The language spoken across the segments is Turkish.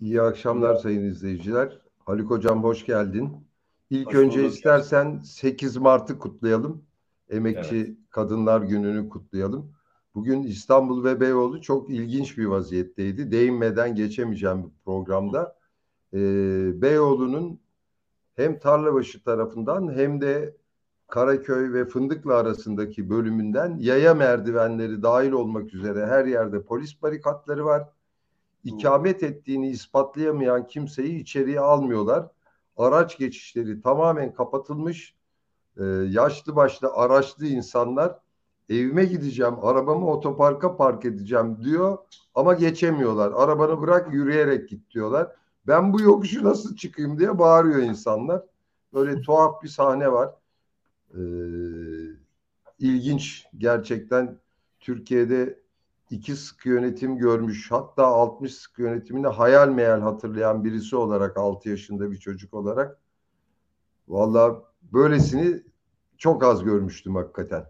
İyi akşamlar sayın izleyiciler. Haluk Hocam hoş geldin. İlk hoş önce bulduk. istersen 8 Mart'ı kutlayalım. Emekçi evet. Kadınlar Günü'nü kutlayalım. Bugün İstanbul ve Beyoğlu çok ilginç bir vaziyetteydi. Değinmeden geçemeyeceğim bir programda. Ee, Beyoğlu'nun hem Tarlabaşı tarafından hem de Karaköy ve Fındıklı arasındaki bölümünden yaya merdivenleri dahil olmak üzere her yerde polis barikatları var ikamet ettiğini ispatlayamayan kimseyi içeriye almıyorlar. Araç geçişleri tamamen kapatılmış. Ee, yaşlı başlı araçlı insanlar evime gideceğim, arabamı otoparka park edeceğim diyor ama geçemiyorlar. Arabanı bırak yürüyerek git diyorlar. Ben bu yokuşu nasıl çıkayım diye bağırıyor insanlar. Böyle tuhaf bir sahne var. Ee, ilginç gerçekten Türkiye'de iki sıkı yönetim görmüş hatta 60 sıkı yönetimini hayal meyal hatırlayan birisi olarak 6 yaşında bir çocuk olarak valla böylesini çok az görmüştüm hakikaten.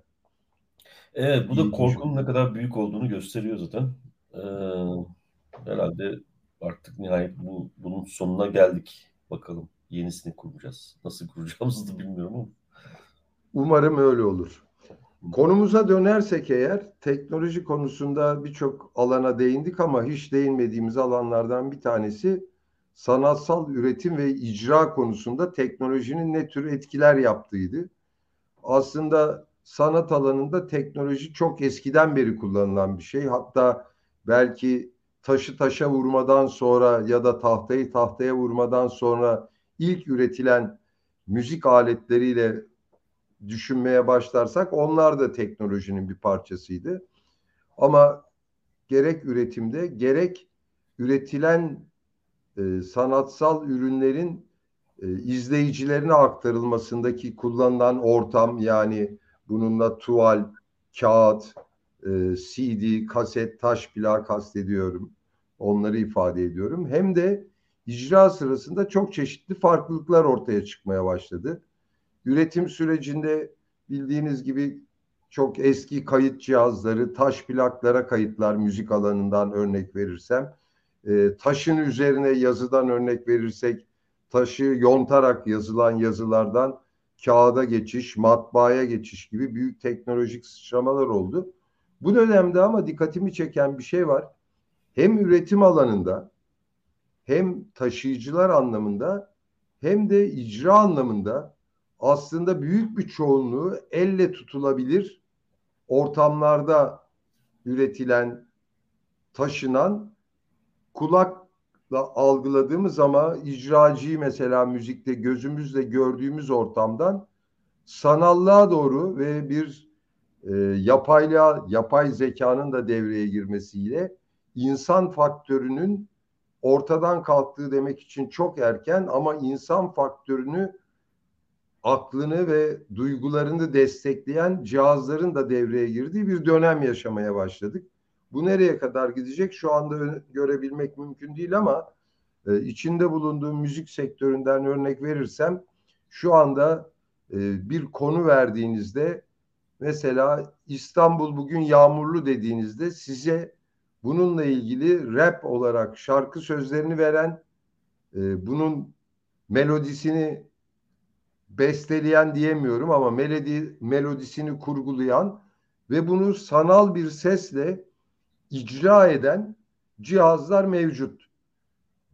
Evet bu da korkunun ne kadar büyük olduğunu gösteriyor zaten. Ee, herhalde artık nihayet bu bunun sonuna geldik. Bakalım yenisini kuracağız. Nasıl kuracağımızı da bilmiyorum ama. Umarım öyle olur. Konumuza dönersek eğer teknoloji konusunda birçok alana değindik ama hiç değinmediğimiz alanlardan bir tanesi sanatsal üretim ve icra konusunda teknolojinin ne tür etkiler yaptığıydı. Aslında sanat alanında teknoloji çok eskiden beri kullanılan bir şey. Hatta belki taşı taşa vurmadan sonra ya da tahtayı tahtaya vurmadan sonra ilk üretilen müzik aletleriyle düşünmeye başlarsak onlar da teknolojinin bir parçasıydı. Ama gerek üretimde gerek üretilen e, sanatsal ürünlerin e, izleyicilerine aktarılmasındaki kullanılan ortam yani bununla tuval, kağıt, e, CD, kaset, taş plak kastediyorum. Onları ifade ediyorum. Hem de icra sırasında çok çeşitli farklılıklar ortaya çıkmaya başladı. Üretim sürecinde bildiğiniz gibi çok eski kayıt cihazları, taş plaklara kayıtlar müzik alanından örnek verirsem, e, taşın üzerine yazıdan örnek verirsek, taşı yontarak yazılan yazılardan kağıda geçiş, matbaaya geçiş gibi büyük teknolojik sıçramalar oldu. Bu dönemde ama dikkatimi çeken bir şey var. Hem üretim alanında hem taşıyıcılar anlamında hem de icra anlamında aslında büyük bir çoğunluğu elle tutulabilir ortamlarda üretilen, taşınan kulakla algıladığımız ama icracıyı mesela müzikte gözümüzle gördüğümüz ortamdan sanallığa doğru ve bir e, yapayla yapay zekanın da devreye girmesiyle insan faktörünün ortadan kalktığı demek için çok erken ama insan faktörünü aklını ve duygularını destekleyen cihazların da devreye girdiği bir dönem yaşamaya başladık. Bu nereye kadar gidecek şu anda görebilmek mümkün değil ama e, içinde bulunduğum müzik sektöründen örnek verirsem şu anda e, bir konu verdiğinizde mesela İstanbul bugün yağmurlu dediğinizde size bununla ilgili rap olarak şarkı sözlerini veren e, bunun melodisini besteleyen diyemiyorum ama melodi melodisini kurgulayan ve bunu sanal bir sesle icra eden cihazlar mevcut.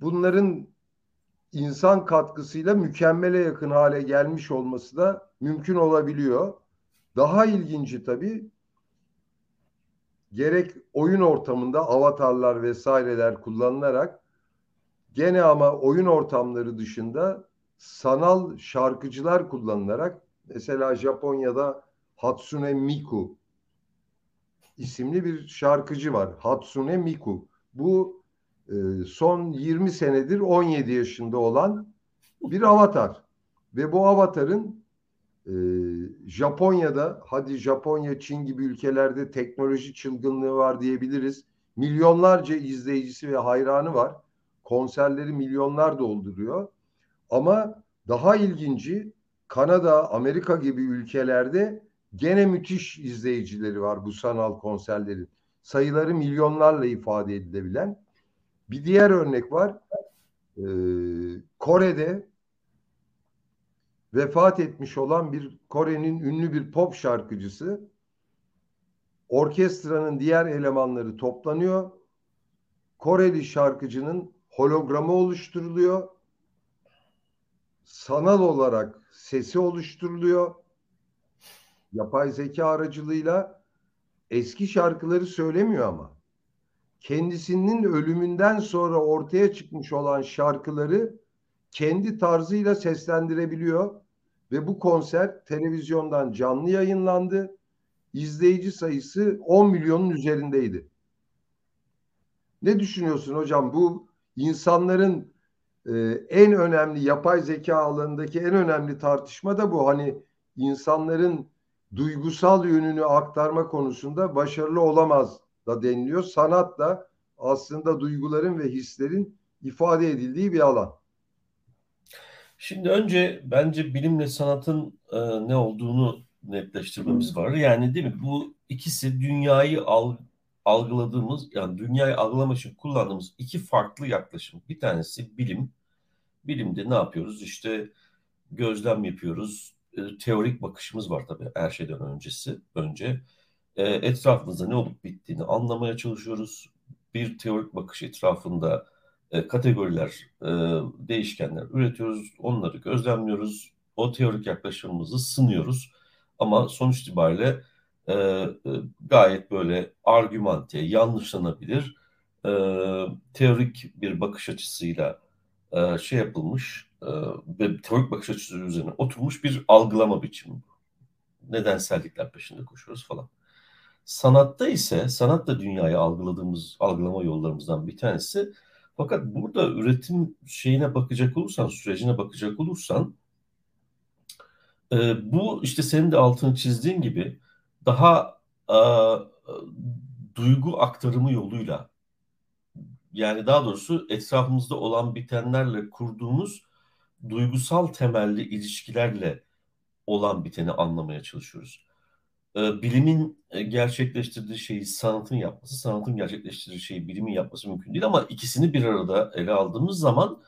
Bunların insan katkısıyla mükemmele yakın hale gelmiş olması da mümkün olabiliyor. Daha ilginci tabii gerek oyun ortamında avatarlar vesaireler kullanılarak gene ama oyun ortamları dışında sanal şarkıcılar kullanılarak mesela Japonya'da Hatsune Miku isimli bir şarkıcı var. Hatsune Miku. Bu e, son 20 senedir 17 yaşında olan bir avatar. Ve bu avatarın e, Japonya'da hadi Japonya, Çin gibi ülkelerde teknoloji çılgınlığı var diyebiliriz. Milyonlarca izleyicisi ve hayranı var. Konserleri milyonlar dolduruyor. Ama daha ilginci Kanada, Amerika gibi ülkelerde gene müthiş izleyicileri var bu sanal konserlerin. Sayıları milyonlarla ifade edilebilen. Bir diğer örnek var. e, Kore'de vefat etmiş olan bir Kore'nin ünlü bir pop şarkıcısı orkestranın diğer elemanları toplanıyor. Koreli şarkıcının hologramı oluşturuluyor. Sanal olarak sesi oluşturuluyor. Yapay zeka aracılığıyla eski şarkıları söylemiyor ama kendisinin ölümünden sonra ortaya çıkmış olan şarkıları kendi tarzıyla seslendirebiliyor ve bu konser televizyondan canlı yayınlandı. İzleyici sayısı 10 milyonun üzerindeydi. Ne düşünüyorsun hocam? Bu insanların e, en önemli yapay zeka alanındaki en önemli tartışma da bu. Hani insanların duygusal yönünü aktarma konusunda başarılı olamaz da deniliyor. Sanat da aslında duyguların ve hislerin ifade edildiği bir alan. Şimdi önce bence bilimle sanatın e, ne olduğunu netleştirmemiz var. Yani değil mi? Bu ikisi dünyayı al, algıladığımız, yani dünyayı algılamak için kullandığımız iki farklı yaklaşım. Bir tanesi bilim. Bilimde ne yapıyoruz? İşte gözlem yapıyoruz. E, teorik bakışımız var tabii her şeyden öncesi. Önce e, etrafımızda ne olup bittiğini anlamaya çalışıyoruz. Bir teorik bakış etrafında e, kategoriler, e, değişkenler üretiyoruz, onları gözlemliyoruz. O teorik yaklaşımımızı sınıyoruz. Ama sonuç itibariyle e, e, gayet böyle argümante, yanlışlanabilir, e, teorik bir bakış açısıyla e, şey yapılmış e, ve teorik bakış açısı üzerine oturmuş bir algılama biçimi. Nedensellikler peşinde koşuyoruz falan. Sanatta ise, sanat da dünyayı algıladığımız, algılama yollarımızdan bir tanesi. Fakat burada üretim şeyine bakacak olursan, sürecine bakacak olursan, e, bu işte senin de altını çizdiğin gibi daha e, duygu aktarımı yoluyla, yani daha doğrusu etrafımızda olan bitenlerle kurduğumuz duygusal temelli ilişkilerle olan biteni anlamaya çalışıyoruz. Ee, bilimin e, gerçekleştirdiği şeyi sanatın yapması, sanatın gerçekleştirdiği şeyi bilimin yapması mümkün değil ama ikisini bir arada ele aldığımız zaman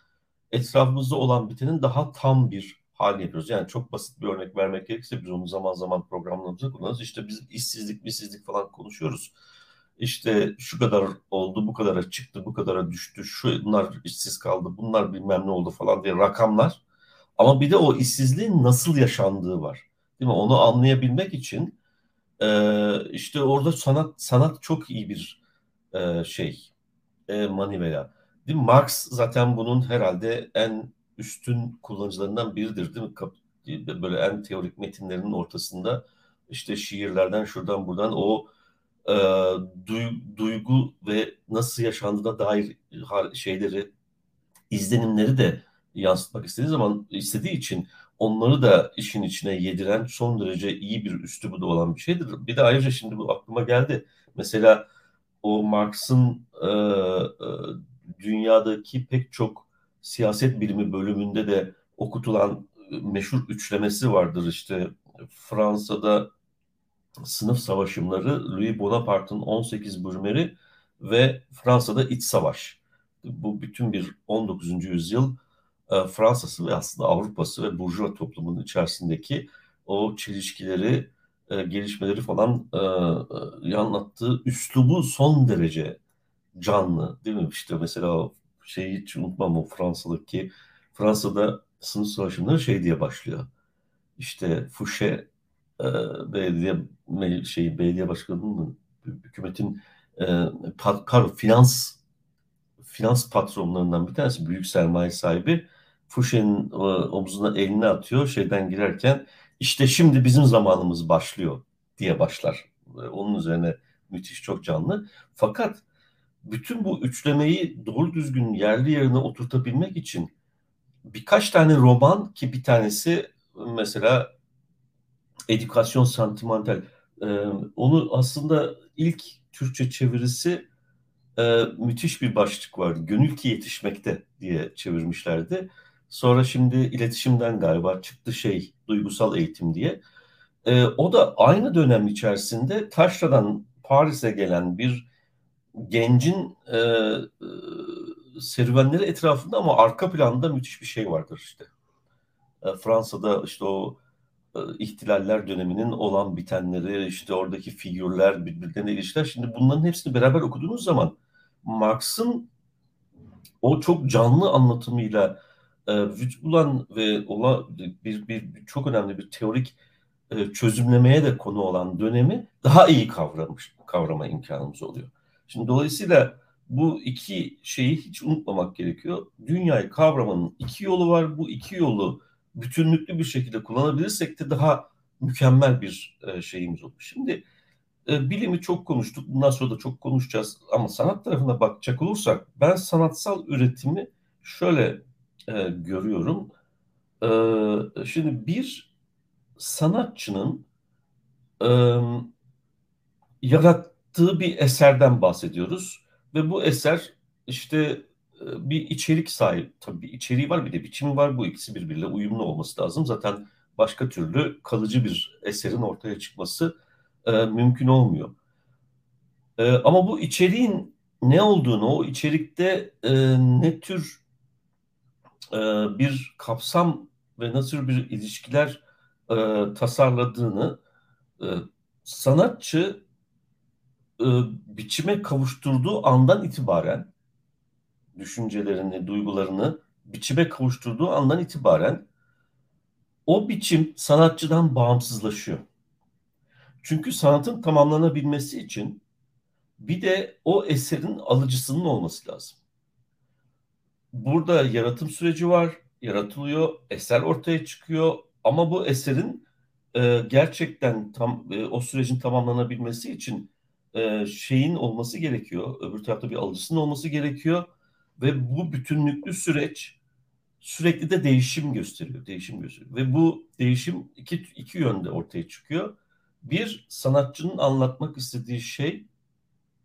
etrafımızda olan bitenin daha tam bir halini yapıyoruz. Yani çok basit bir örnek vermek gerekirse biz onu zaman zaman programlarımızda kullanırız. İşte biz işsizlik, işsizlik falan konuşuyoruz. İşte şu kadar oldu, bu kadara çıktı, bu kadara düştü, şunlar işsiz kaldı, bunlar bilmem ne oldu falan diye rakamlar. Ama bir de o işsizliğin nasıl yaşandığı var. Değil mi? Onu anlayabilmek için ee, işte orada sanat sanat çok iyi bir e, şey e, manivela. Değil mi? Marx zaten bunun herhalde en üstün kullanıcılarından biridir değil mi? Kap, böyle en teorik metinlerinin ortasında işte şiirlerden şuradan buradan o e, duygu ve nasıl yaşandığına dair şeyleri izlenimleri de yansıtmak istediği zaman istediği için onları da işin içine yediren son derece iyi bir üslubu da olan bir şeydir. Bir de ayrıca şimdi bu aklıma geldi. Mesela o Marx'ın e, e, dünyadaki pek çok siyaset bilimi bölümünde de okutulan meşhur üçlemesi vardır. İşte Fransa'da sınıf savaşımları, Louis Bonaparte'ın 18 Brumaire ve Fransa'da iç savaş. Bu bütün bir 19. yüzyıl e, Fransa'sı ve aslında Avrupa'sı ve burjuva toplumunun içerisindeki o çelişkileri, e, gelişmeleri falan e, e, anlattığı üslubu son derece canlı değil mi? İşte mesela şeyi hiç unutmam o Fransa'daki Fransa'da sınıf savaşları şey diye başlıyor. İşte Fouché e, belediye şey belediye başkanının hükümetin e, par, finans finans patronlarından bir tanesi büyük sermaye sahibi Fuşe'nin e, omzuna elini atıyor şeyden girerken işte şimdi bizim zamanımız başlıyor diye başlar. E, onun üzerine müthiş çok canlı. Fakat bütün bu üçlemeyi doğru düzgün yerli yerine oturtabilmek için birkaç tane roman ki bir tanesi mesela Edukasyon Sentimental. Ee, onu aslında ilk Türkçe çevirisi e, müthiş bir başlık vardı. Gönül ki yetişmekte diye çevirmişlerdi. Sonra şimdi iletişimden galiba çıktı şey duygusal eğitim diye. E, o da aynı dönem içerisinde Taşra'dan Paris'e gelen bir gencin e, e, serüvenleri etrafında ama arka planda müthiş bir şey vardır işte. E, Fransa'da işte o e, ihtilaller döneminin olan bitenleri, işte oradaki figürler, birbirlerine ilişkiler. Şimdi bunların hepsini beraber okuduğunuz zaman Marx'ın o çok canlı anlatımıyla e, vücut bulan ve ola bir, bir çok önemli bir teorik e, çözümlemeye de konu olan dönemi daha iyi kavramış kavrama imkanımız oluyor. Şimdi dolayısıyla bu iki şeyi hiç unutmamak gerekiyor. Dünyayı kavramanın iki yolu var. Bu iki yolu bütünlüklü bir şekilde kullanabilirsek de daha mükemmel bir e, şeyimiz olur. Şimdi e, bilimi çok konuştuk. Bundan sonra da çok konuşacağız. Ama sanat tarafına bakacak olursak ben sanatsal üretimi şöyle e, görüyorum. E, şimdi bir sanatçının e, yarattığı bir eserden bahsediyoruz ve bu eser işte e, bir içerik sahip. Tabii bir içeriği var bir de biçimi var. Bu ikisi birbiriyle uyumlu olması lazım. Zaten başka türlü kalıcı bir eserin ortaya çıkması e, mümkün olmuyor. E, ama bu içeriğin ne olduğunu, o içerikte e, ne tür e, bir kapsam ve nasıl bir ilişkiler e, tasarladığını e, sanatçı e, biçime kavuşturduğu andan itibaren düşüncelerini, duygularını biçime kavuşturduğu andan itibaren o biçim sanatçıdan bağımsızlaşıyor. Çünkü sanatın tamamlanabilmesi için bir de o eserin alıcısının olması lazım. Burada yaratım süreci var, yaratılıyor, eser ortaya çıkıyor ama bu eserin e, gerçekten tam e, o sürecin tamamlanabilmesi için e, şeyin olması gerekiyor. Öbür tarafta bir alıcısının olması gerekiyor ve bu bütünlüklü süreç sürekli de değişim gösteriyor, değişim gösteriyor. Ve bu değişim iki, iki yönde ortaya çıkıyor. Bir, sanatçının anlatmak istediği şey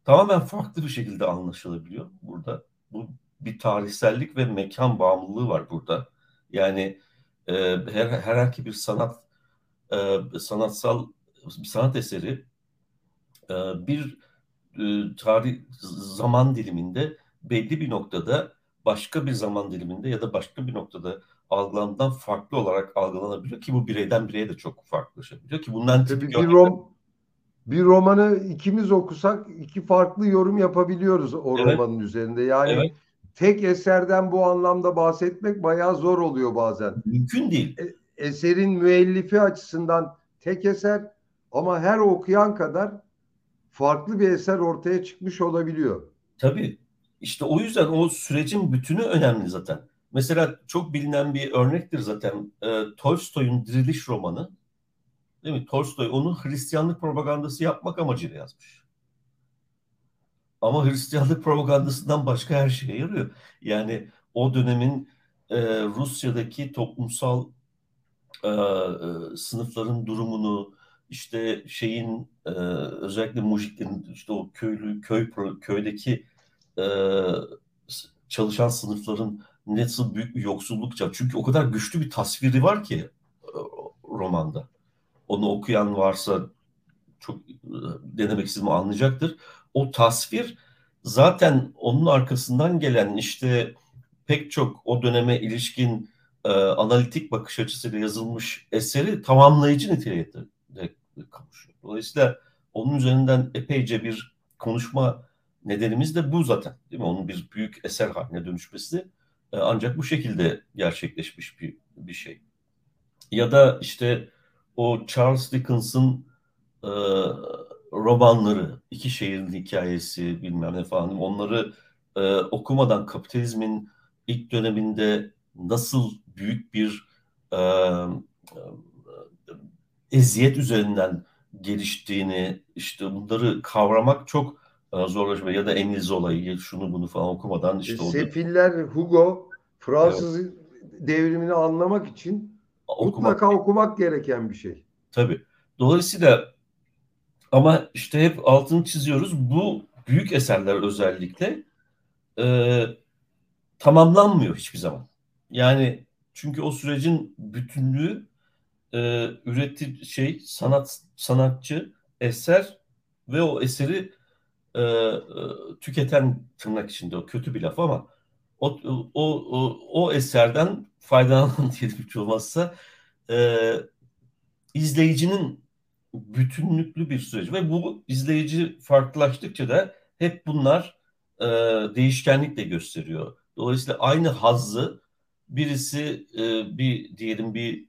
tamamen farklı bir şekilde anlaşılabiliyor burada. Bu bir tarihsellik ve mekan bağımlılığı var burada. Yani e, her, herhangi bir sanat e, sanatsal bir sanat eseri bir e, tarih zaman diliminde belli bir noktada başka bir zaman diliminde ya da başka bir noktada algılandan farklı olarak algılanabiliyor ki bu bireyden bireye de çok farklılaşabiliyor ki bundan Tabii bir, rom, bir romanı ikimiz okusak iki farklı yorum yapabiliyoruz o evet. romanın üzerinde. Yani evet. tek eserden bu anlamda bahsetmek bayağı zor oluyor bazen. Mümkün değil. E, eserin müellifi açısından tek eser ama her okuyan kadar farklı bir eser ortaya çıkmış olabiliyor. Tabii. İşte o yüzden o sürecin bütünü önemli zaten. Mesela çok bilinen bir örnektir zaten e, Tolstoy'un Diriliş romanı. Değil mi? Tolstoy onu Hristiyanlık propagandası yapmak amacıyla yazmış. Ama Hristiyanlık propagandasından başka her şeye yarıyor. Yani o dönemin e, Rusya'daki toplumsal e, e, sınıfların durumunu, işte şeyin e, özellikle mujiklerin işte o köylü köy köydeki e, çalışan sınıfların nasıl büyük bir yoksullukça çünkü o kadar güçlü bir tasviri var ki e, romanda. Onu okuyan varsa çok e, denemek istediğimi anlayacaktır. O tasvir zaten onun arkasından gelen işte pek çok o döneme ilişkin e, analitik bakış açısıyla yazılmış eseri tamamlayıcı nitelikte kavuşuyor. Dolayısıyla onun üzerinden epeyce bir konuşma nedenimiz de bu zaten. Değil mi? Onun bir büyük eser haline dönüşmesi e, ancak bu şekilde gerçekleşmiş bir, bir şey. Ya da işte o Charles Dickens'ın e, romanları, iki şehrin hikayesi bilmem ne falan onları e, okumadan kapitalizmin ilk döneminde nasıl büyük bir e, e, eziyet üzerinden geliştiğini işte bunları kavramak çok e, zorlaşma ya da Engliz olayı şunu bunu falan okumadan işte e, Sefiller Hugo Fransız evet. devrimini anlamak için okumak, mutlaka okumak gereken bir şey. Tabii. Dolayısıyla ama işte hep altını çiziyoruz. Bu büyük eserler özellikle e, tamamlanmıyor hiçbir zaman. Yani çünkü o sürecin bütünlüğü e, üretim şey sanat sanatçı eser ve o eseri e, e, tüketen tırnak içinde o kötü bir laf ama o, o, o, o eserden faydalanan diyelim hiç olmazsa e, izleyicinin bütünlüklü bir süreç ve bu izleyici farklılaştıkça da hep bunlar e, değişkenlik de gösteriyor. Dolayısıyla aynı hazzı birisi e, bir diyelim bir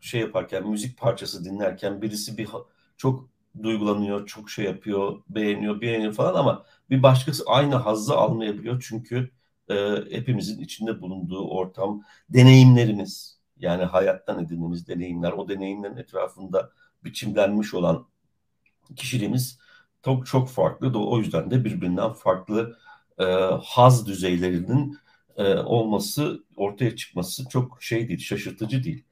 şey yaparken müzik parçası dinlerken birisi bir çok duygulanıyor, çok şey yapıyor, beğeniyor, beğeniyor falan ama bir başkası aynı hazzı almayabiliyor çünkü e, hepimizin içinde bulunduğu ortam, deneyimlerimiz yani hayattan edindiğimiz deneyimler, o deneyimlerin etrafında biçimlenmiş olan kişiliğimiz çok çok farklı. O yüzden de birbirinden farklı e, haz düzeylerinin e, olması, ortaya çıkması çok şey değil, şaşırtıcı değil.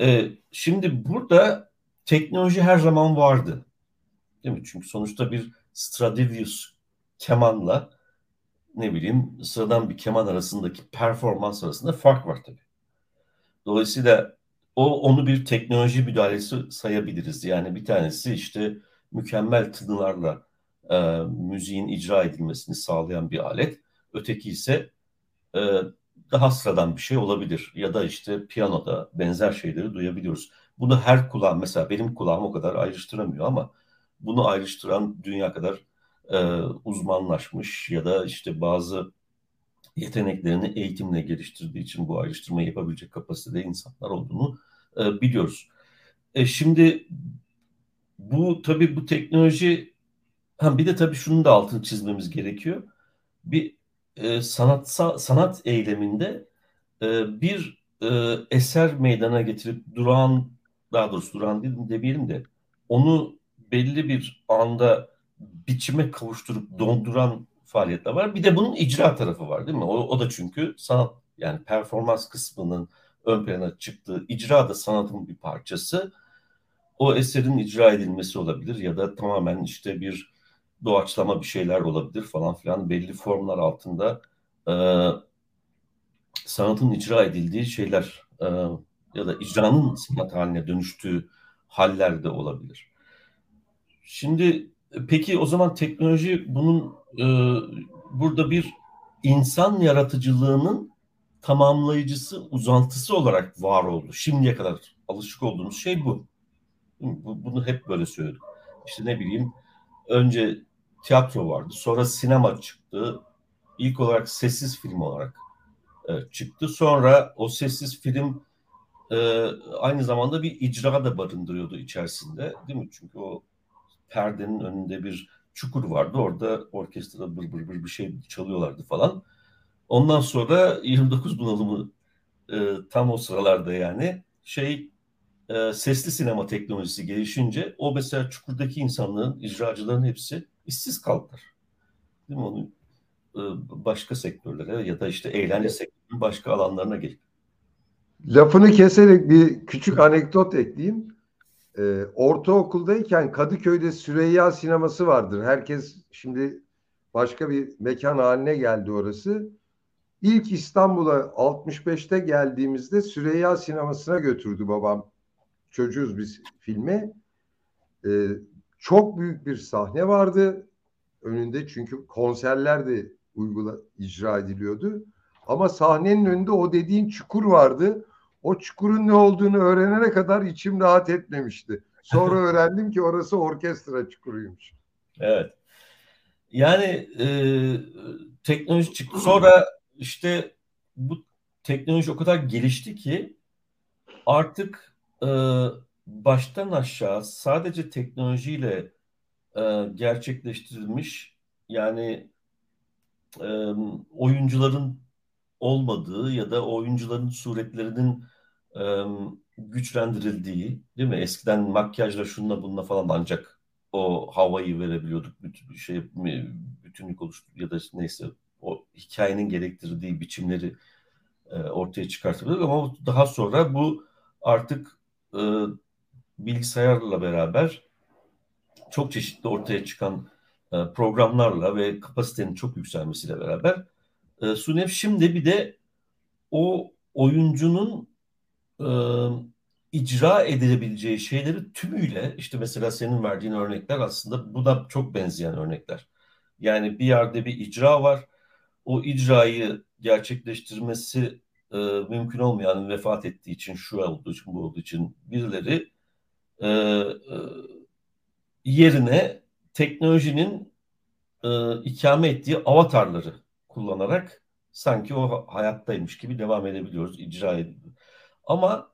E, şimdi burada teknoloji her zaman vardı. Değil mi? Çünkü sonuçta bir Stradivarius kemanla ne bileyim sıradan bir keman arasındaki performans arasında fark var tabii. Dolayısıyla o onu bir teknoloji müdahalesi sayabiliriz. Yani bir tanesi işte mükemmel tınılarla e, müziğin icra edilmesini sağlayan bir alet. Öteki ise e, daha sıradan bir şey olabilir. Ya da işte piyanoda benzer şeyleri duyabiliyoruz. Bunu her kulağım mesela benim kulağım o kadar ayrıştıramıyor ama bunu ayrıştıran dünya kadar e, uzmanlaşmış ya da işte bazı yeteneklerini eğitimle geliştirdiği için bu ayrıştırmayı yapabilecek kapasitede insanlar olduğunu e, biliyoruz. E, şimdi bu tabii bu teknoloji ha, bir de tabii şunun da altını çizmemiz gerekiyor. Bir e, sanatsal sanat eyleminde e, bir e, eser meydana getirip duran daha doğrusu duran değil demeyelim de onu belli bir anda biçime kavuşturup donduran faaliyetler var. Bir de bunun icra tarafı var değil mi? O, o da çünkü sanat yani performans kısmının ön plana çıktığı icra da sanatın bir parçası. O eserin icra edilmesi olabilir ya da tamamen işte bir doğaçlama bir şeyler olabilir falan filan belli formlar altında e, sanatın icra edildiği şeyler e, ya da icranın sanat haline dönüştüğü haller de olabilir. Şimdi peki o zaman teknoloji bunun e, burada bir insan yaratıcılığının tamamlayıcısı, uzantısı olarak var oldu. Şimdiye kadar alışık olduğumuz şey bu. Bunu hep böyle söyledik. İşte ne bileyim önce tiyatro vardı, sonra sinema çıktı. İlk olarak sessiz film olarak e, çıktı. Sonra o sessiz film e, aynı zamanda bir icra da barındırıyordu içerisinde. Değil mi? Çünkü o perdenin önünde bir çukur vardı. Orada orkestrada bır bır bır bir şey çalıyorlardı falan. Ondan sonra 29 bunalımı e, tam o sıralarda yani şey e, sesli sinema teknolojisi gelişince o mesela çukurdaki insanların, icracıların hepsi işsiz kaldılar. Değil mi? Onu e, başka sektörlere ya da işte eğlence sektörünün başka alanlarına gelip. Lafını keserek bir küçük anekdot ekleyeyim. Ee, ortaokuldayken Kadıköy'de Süreyya sineması vardır. Herkes şimdi başka bir mekan haline geldi orası. İlk İstanbul'a 65'te geldiğimizde Süreyya sinemasına götürdü babam. Çocuğuz biz filme. Ee, çok büyük bir sahne vardı önünde çünkü konserler de uygula icra ediliyordu. Ama sahnenin önünde o dediğin çukur vardı. O çukurun ne olduğunu öğrenene kadar içim rahat etmemişti. Sonra öğrendim ki orası orkestra çukuruymuş. Evet. Yani e, teknoloji çıktı. Sonra işte bu teknoloji o kadar gelişti ki artık e, baştan aşağı sadece teknolojiyle e, gerçekleştirilmiş yani e, oyuncuların olmadığı ya da oyuncuların suretlerinin e, güçlendirildiği değil mi? Eskiden makyajla şunla bununla falan ancak o havayı verebiliyorduk. Bütün şey bütünlük oluştu ya da neyse o hikayenin gerektirdiği biçimleri e, ortaya çıkartabiliyorduk ama daha sonra bu artık e, bilgisayarla beraber çok çeşitli ortaya çıkan e, programlarla ve kapasitenin çok yükselmesiyle beraber e, şimdi bir de o oyuncunun e, icra edilebileceği şeyleri tümüyle işte mesela senin verdiğin örnekler aslında bu da çok benzeyen örnekler. Yani bir yerde bir icra var. O icrayı gerçekleştirmesi e, mümkün olmayan vefat ettiği için şu olduğu için bu olduğu için birileri e, e, yerine teknolojinin e, ikame ettiği avatarları kullanarak sanki o hayattaymış gibi devam edebiliyoruz, icra ediyoruz. Ama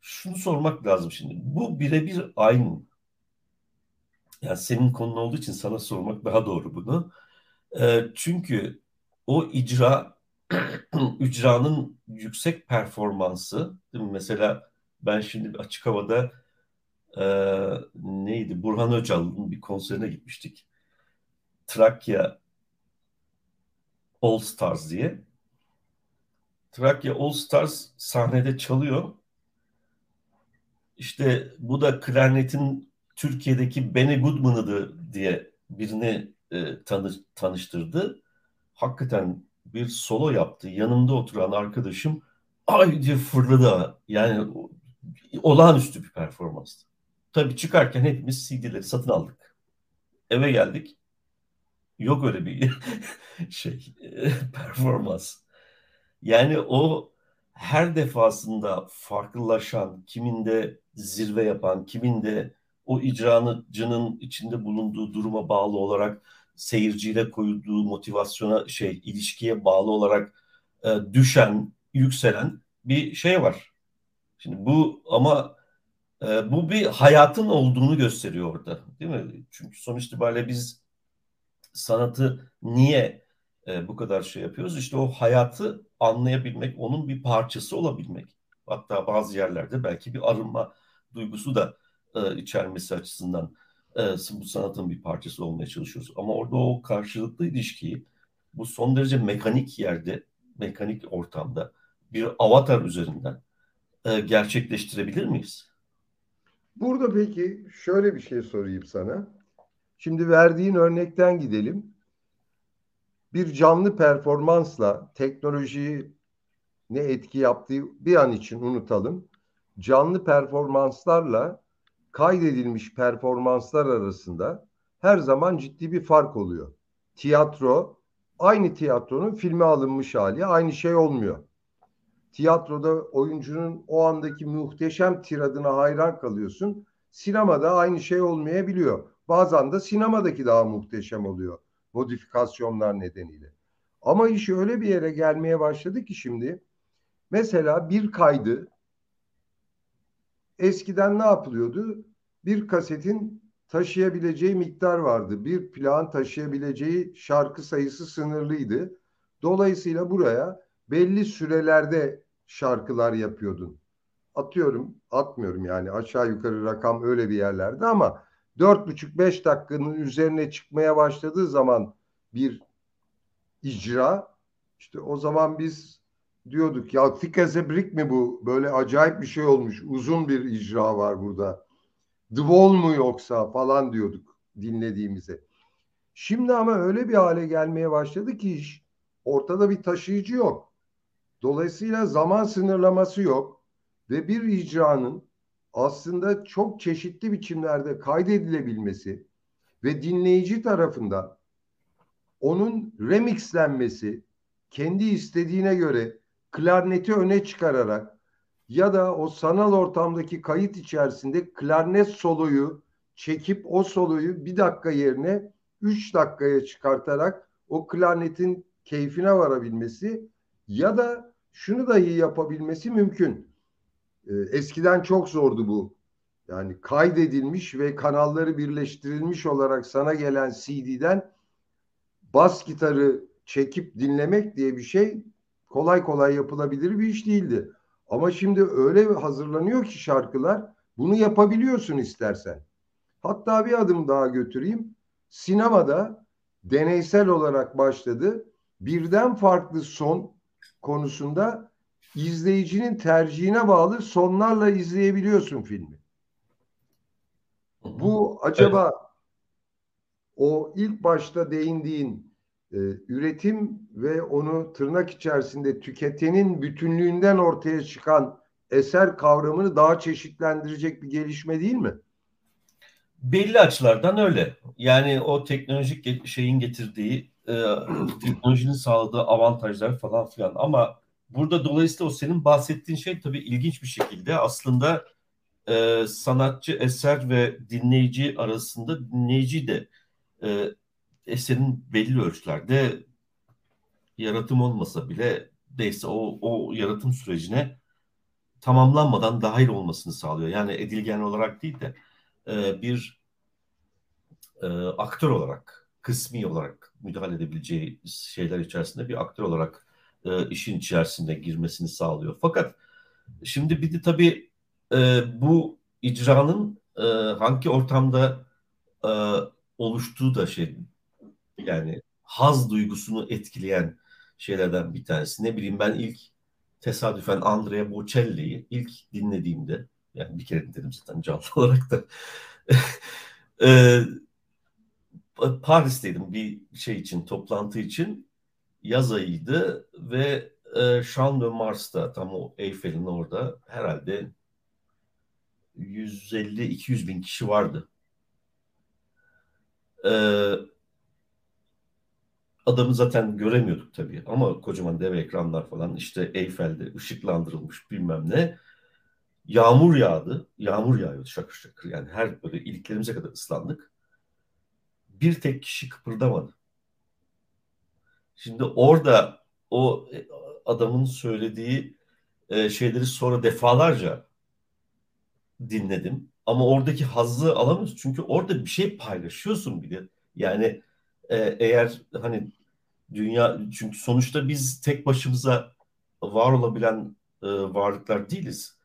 şunu sormak lazım şimdi. Bu birebir aynı. Yani senin konun olduğu için sana sormak daha doğru bunu. E, çünkü o icra icranın yüksek performansı değil mi? Mesela ben şimdi açık havada e, neydi Burhan Öcal'ın bir konserine gitmiştik. Trakya All Stars diye. Trakya All Stars sahnede çalıyor. İşte bu da klarnetin Türkiye'deki Benny Goodman'ıdı diye birini e, tanı, tanıştırdı. Hakikaten bir solo yaptı. Yanımda oturan arkadaşım ay diye fırladı. Yani olağanüstü bir performanstı. Tabii çıkarken hepimiz CD'leri satın aldık. Eve geldik. Yok öyle bir şey performans. Yani o her defasında farklılaşan, kiminde zirve yapan, kiminde o icracının içinde bulunduğu duruma bağlı olarak seyirciyle koyduğu motivasyona şey ilişkiye bağlı olarak e, düşen, yükselen bir şey var. Şimdi bu ama e, bu bir hayatın olduğunu gösteriyor orada, değil mi? Çünkü sonuç itibariyle biz sanatı niye e, bu kadar şey yapıyoruz? İşte o hayatı anlayabilmek, onun bir parçası olabilmek. Hatta bazı yerlerde belki bir arınma duygusu da e, içermesi açısından e, bu sanatın bir parçası olmaya çalışıyoruz. Ama orada o karşılıklı ilişkiyi bu son derece mekanik yerde, mekanik ortamda bir avatar üzerinden e, gerçekleştirebilir miyiz? Burada peki şöyle bir şey sorayım sana. Şimdi verdiğin örnekten gidelim. Bir canlı performansla teknolojiyi ne etki yaptığı bir an için unutalım. Canlı performanslarla kaydedilmiş performanslar arasında her zaman ciddi bir fark oluyor. Tiyatro aynı tiyatronun filme alınmış hali aynı şey olmuyor. Tiyatroda oyuncunun o andaki muhteşem tiradına hayran kalıyorsun. Sinemada aynı şey olmayabiliyor. Bazen de sinemadaki daha muhteşem oluyor modifikasyonlar nedeniyle. Ama iş öyle bir yere gelmeye başladı ki şimdi mesela bir kaydı eskiden ne yapılıyordu? Bir kasetin taşıyabileceği miktar vardı. Bir plan taşıyabileceği şarkı sayısı sınırlıydı. Dolayısıyla buraya belli sürelerde şarkılar yapıyordun. Atıyorum, atmıyorum yani aşağı yukarı rakam öyle bir yerlerde ama dört buçuk beş dakikanın üzerine çıkmaya başladığı zaman bir icra işte o zaman biz diyorduk ya brick mi bu? Böyle acayip bir şey olmuş. Uzun bir icra var burada. The Wall mu yoksa falan diyorduk dinlediğimize. Şimdi ama öyle bir hale gelmeye başladı ki iş ortada bir taşıyıcı yok. Dolayısıyla zaman sınırlaması yok ve bir icranın aslında çok çeşitli biçimlerde kaydedilebilmesi ve dinleyici tarafından onun remixlenmesi kendi istediğine göre klarneti öne çıkararak ya da o sanal ortamdaki kayıt içerisinde klarnet soloyu çekip o soloyu bir dakika yerine üç dakikaya çıkartarak o klarnetin keyfine varabilmesi ya da şunu dahi yapabilmesi mümkün. Ee, eskiden çok zordu bu. Yani kaydedilmiş ve kanalları birleştirilmiş olarak sana gelen CD'den bas gitarı çekip dinlemek diye bir şey kolay kolay yapılabilir bir iş değildi. Ama şimdi öyle hazırlanıyor ki şarkılar bunu yapabiliyorsun istersen. Hatta bir adım daha götüreyim. Sinemada deneysel olarak başladı. Birden farklı son konusunda izleyicinin tercihine bağlı sonlarla izleyebiliyorsun filmi. Bu acaba o ilk başta değindiğin e, üretim ve onu tırnak içerisinde tüketenin bütünlüğünden ortaya çıkan eser kavramını daha çeşitlendirecek bir gelişme değil mi? Belli açılardan öyle. Yani o teknolojik şeyin getirdiği e, teknolojinin sağladığı avantajlar falan filan ama burada dolayısıyla o senin bahsettiğin şey tabii ilginç bir şekilde aslında e, sanatçı eser ve dinleyici arasında dinleyici de e, eserin belli ölçülerde yaratım olmasa bile neyse o, o yaratım sürecine tamamlanmadan dahil olmasını sağlıyor. Yani edilgen olarak değil de e, bir e, aktör olarak, kısmi olarak müdahale edebileceği şeyler içerisinde bir aktör olarak e, işin içerisinde girmesini sağlıyor. Fakat şimdi bir de tabii e, bu icranın e, hangi ortamda e, oluştuğu da şey yani haz duygusunu etkileyen şeylerden bir tanesi. Ne bileyim ben ilk tesadüfen Andrea Bocelli'yi ilk dinlediğimde yani bir kere dinledim zaten canlı olarak da e, Paris'teydim bir şey için toplantı için yaz ayıydı ve e, Champ de Mars'ta tam o Eyfel'in orada herhalde 150-200 bin kişi vardı. Ee, adamı zaten göremiyorduk tabii ama kocaman dev ekranlar falan işte Eyfel'de ışıklandırılmış bilmem ne. Yağmur yağdı. Yağmur yağıyordu şakır şakır. Yani her böyle iliklerimize kadar ıslandık. Bir tek kişi kıpırdamadı. Şimdi orada o e, adamın söylediği e, şeyleri sonra defalarca dinledim. Ama oradaki hazzı alamıyorsun. Çünkü orada bir şey paylaşıyorsun bir de. Yani e, eğer hani dünya çünkü sonuçta biz tek başımıza var olabilen varlıklar değiliz.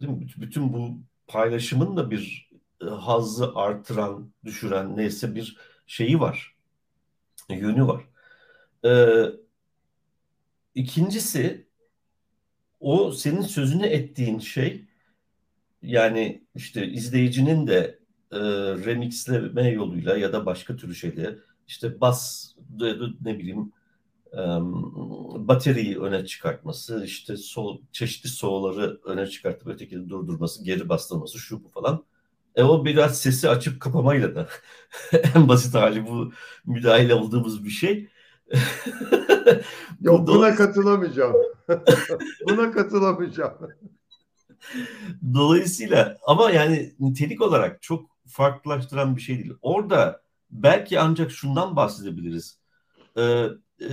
Değil mi? Bütün bu paylaşımın da bir hazzı artıran, düşüren neyse bir şeyi var. Yönü var. Ee, ikincisi o senin sözünü ettiğin şey yani işte izleyicinin de e, remixleme yoluyla ya da başka türlü şeyle işte bas ne bileyim e, bateriyi öne çıkartması, işte sol, çeşitli soğuları öne çıkartıp ötekini durdurması, geri bastırması şu bu falan. E o biraz sesi açıp kapamayla da en basit hali bu müdahale olduğumuz bir şey. Yok buna katılamayacağım. buna katılamayacağım. Dolayısıyla ama yani nitelik olarak çok farklılaştıran bir şey değil. Orada belki ancak şundan bahsedebiliriz. Ee, e,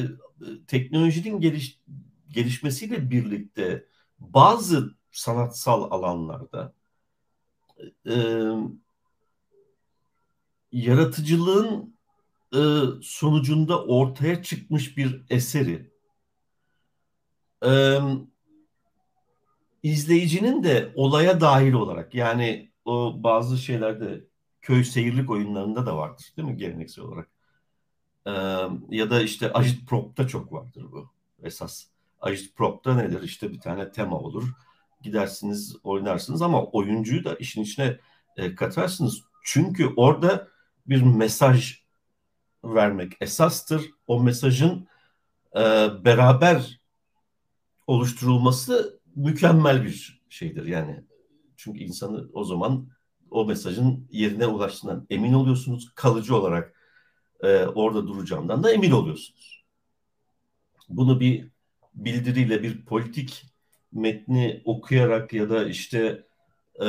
teknolojinin geliş, gelişmesiyle birlikte bazı sanatsal alanlarda e, yaratıcılığın e, sonucunda ortaya çıkmış bir eseri e, izleyicinin de olaya dahil olarak yani o bazı şeylerde köy seyirlik oyunlarında da vardır değil mi geleneksel olarak? Ee, ya da işte agitprop'ta çok vardır bu esas. Agitprop'ta nedir? İşte bir tane tema olur. Gidersiniz oynarsınız ama oyuncuyu da işin içine e, katarsınız. Çünkü orada bir mesaj vermek esastır. O mesajın e, beraber oluşturulması mükemmel bir şeydir yani. Çünkü insanı o zaman o mesajın yerine ulaştığından emin oluyorsunuz. Kalıcı olarak e, orada duracağından da emin oluyorsunuz. Bunu bir bildiriyle bir politik metni okuyarak ya da işte e,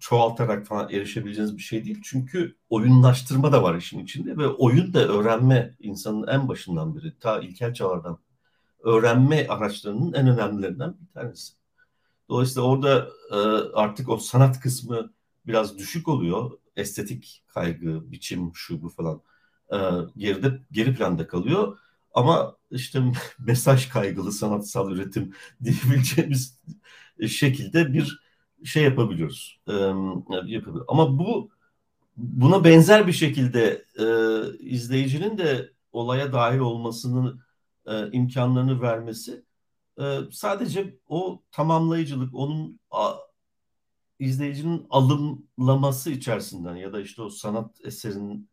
çoğaltarak falan erişebileceğiniz bir şey değil. Çünkü oyunlaştırma da var işin içinde ve oyun da öğrenme insanın en başından biri. Ta ilkel çağlardan öğrenme araçlarının en önemlilerinden bir tanesi. Dolayısıyla orada e, artık o sanat kısmı biraz düşük oluyor. Estetik kaygı, biçim, şu bu falan e, geride geri planda kalıyor. Ama işte mesaj kaygılı sanatsal üretim diyebileceğimiz şekilde bir şey yapabiliyoruz. E, yapabiliyoruz. Ama bu buna benzer bir şekilde e, izleyicinin de olaya dahil olmasının e, imkanlarını vermesi e, sadece o tamamlayıcılık, onun a, izleyicinin alımlaması içerisinden ya da işte o sanat eserinin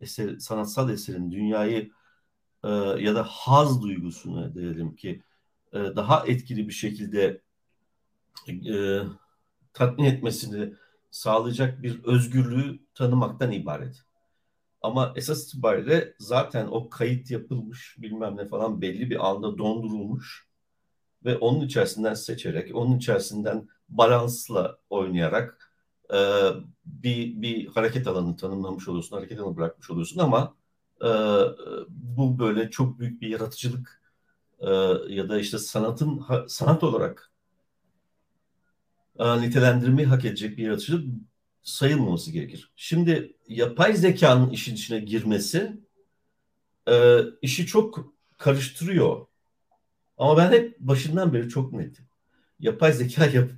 eser, sanatsal eserin dünyayı e, ya da haz duygusunu diyelim ki e, daha etkili bir şekilde e, tatmin etmesini sağlayacak bir özgürlüğü tanımaktan ibaret. Ama esas itibariyle zaten o kayıt yapılmış bilmem ne falan belli bir anda dondurulmuş ve onun içerisinden seçerek, onun içerisinden balansla oynayarak e, bir, bir hareket alanı tanımlamış oluyorsun, hareket alanı bırakmış oluyorsun ama e, bu böyle çok büyük bir yaratıcılık e, ya da işte sanatın sanat olarak e, nitelendirmeyi hak edecek bir yaratıcılık sayılmaması gerekir. Şimdi yapay zekanın işin içine girmesi e, işi çok karıştırıyor. Ama ben hep başından beri çok netim. Yapay zeka yap,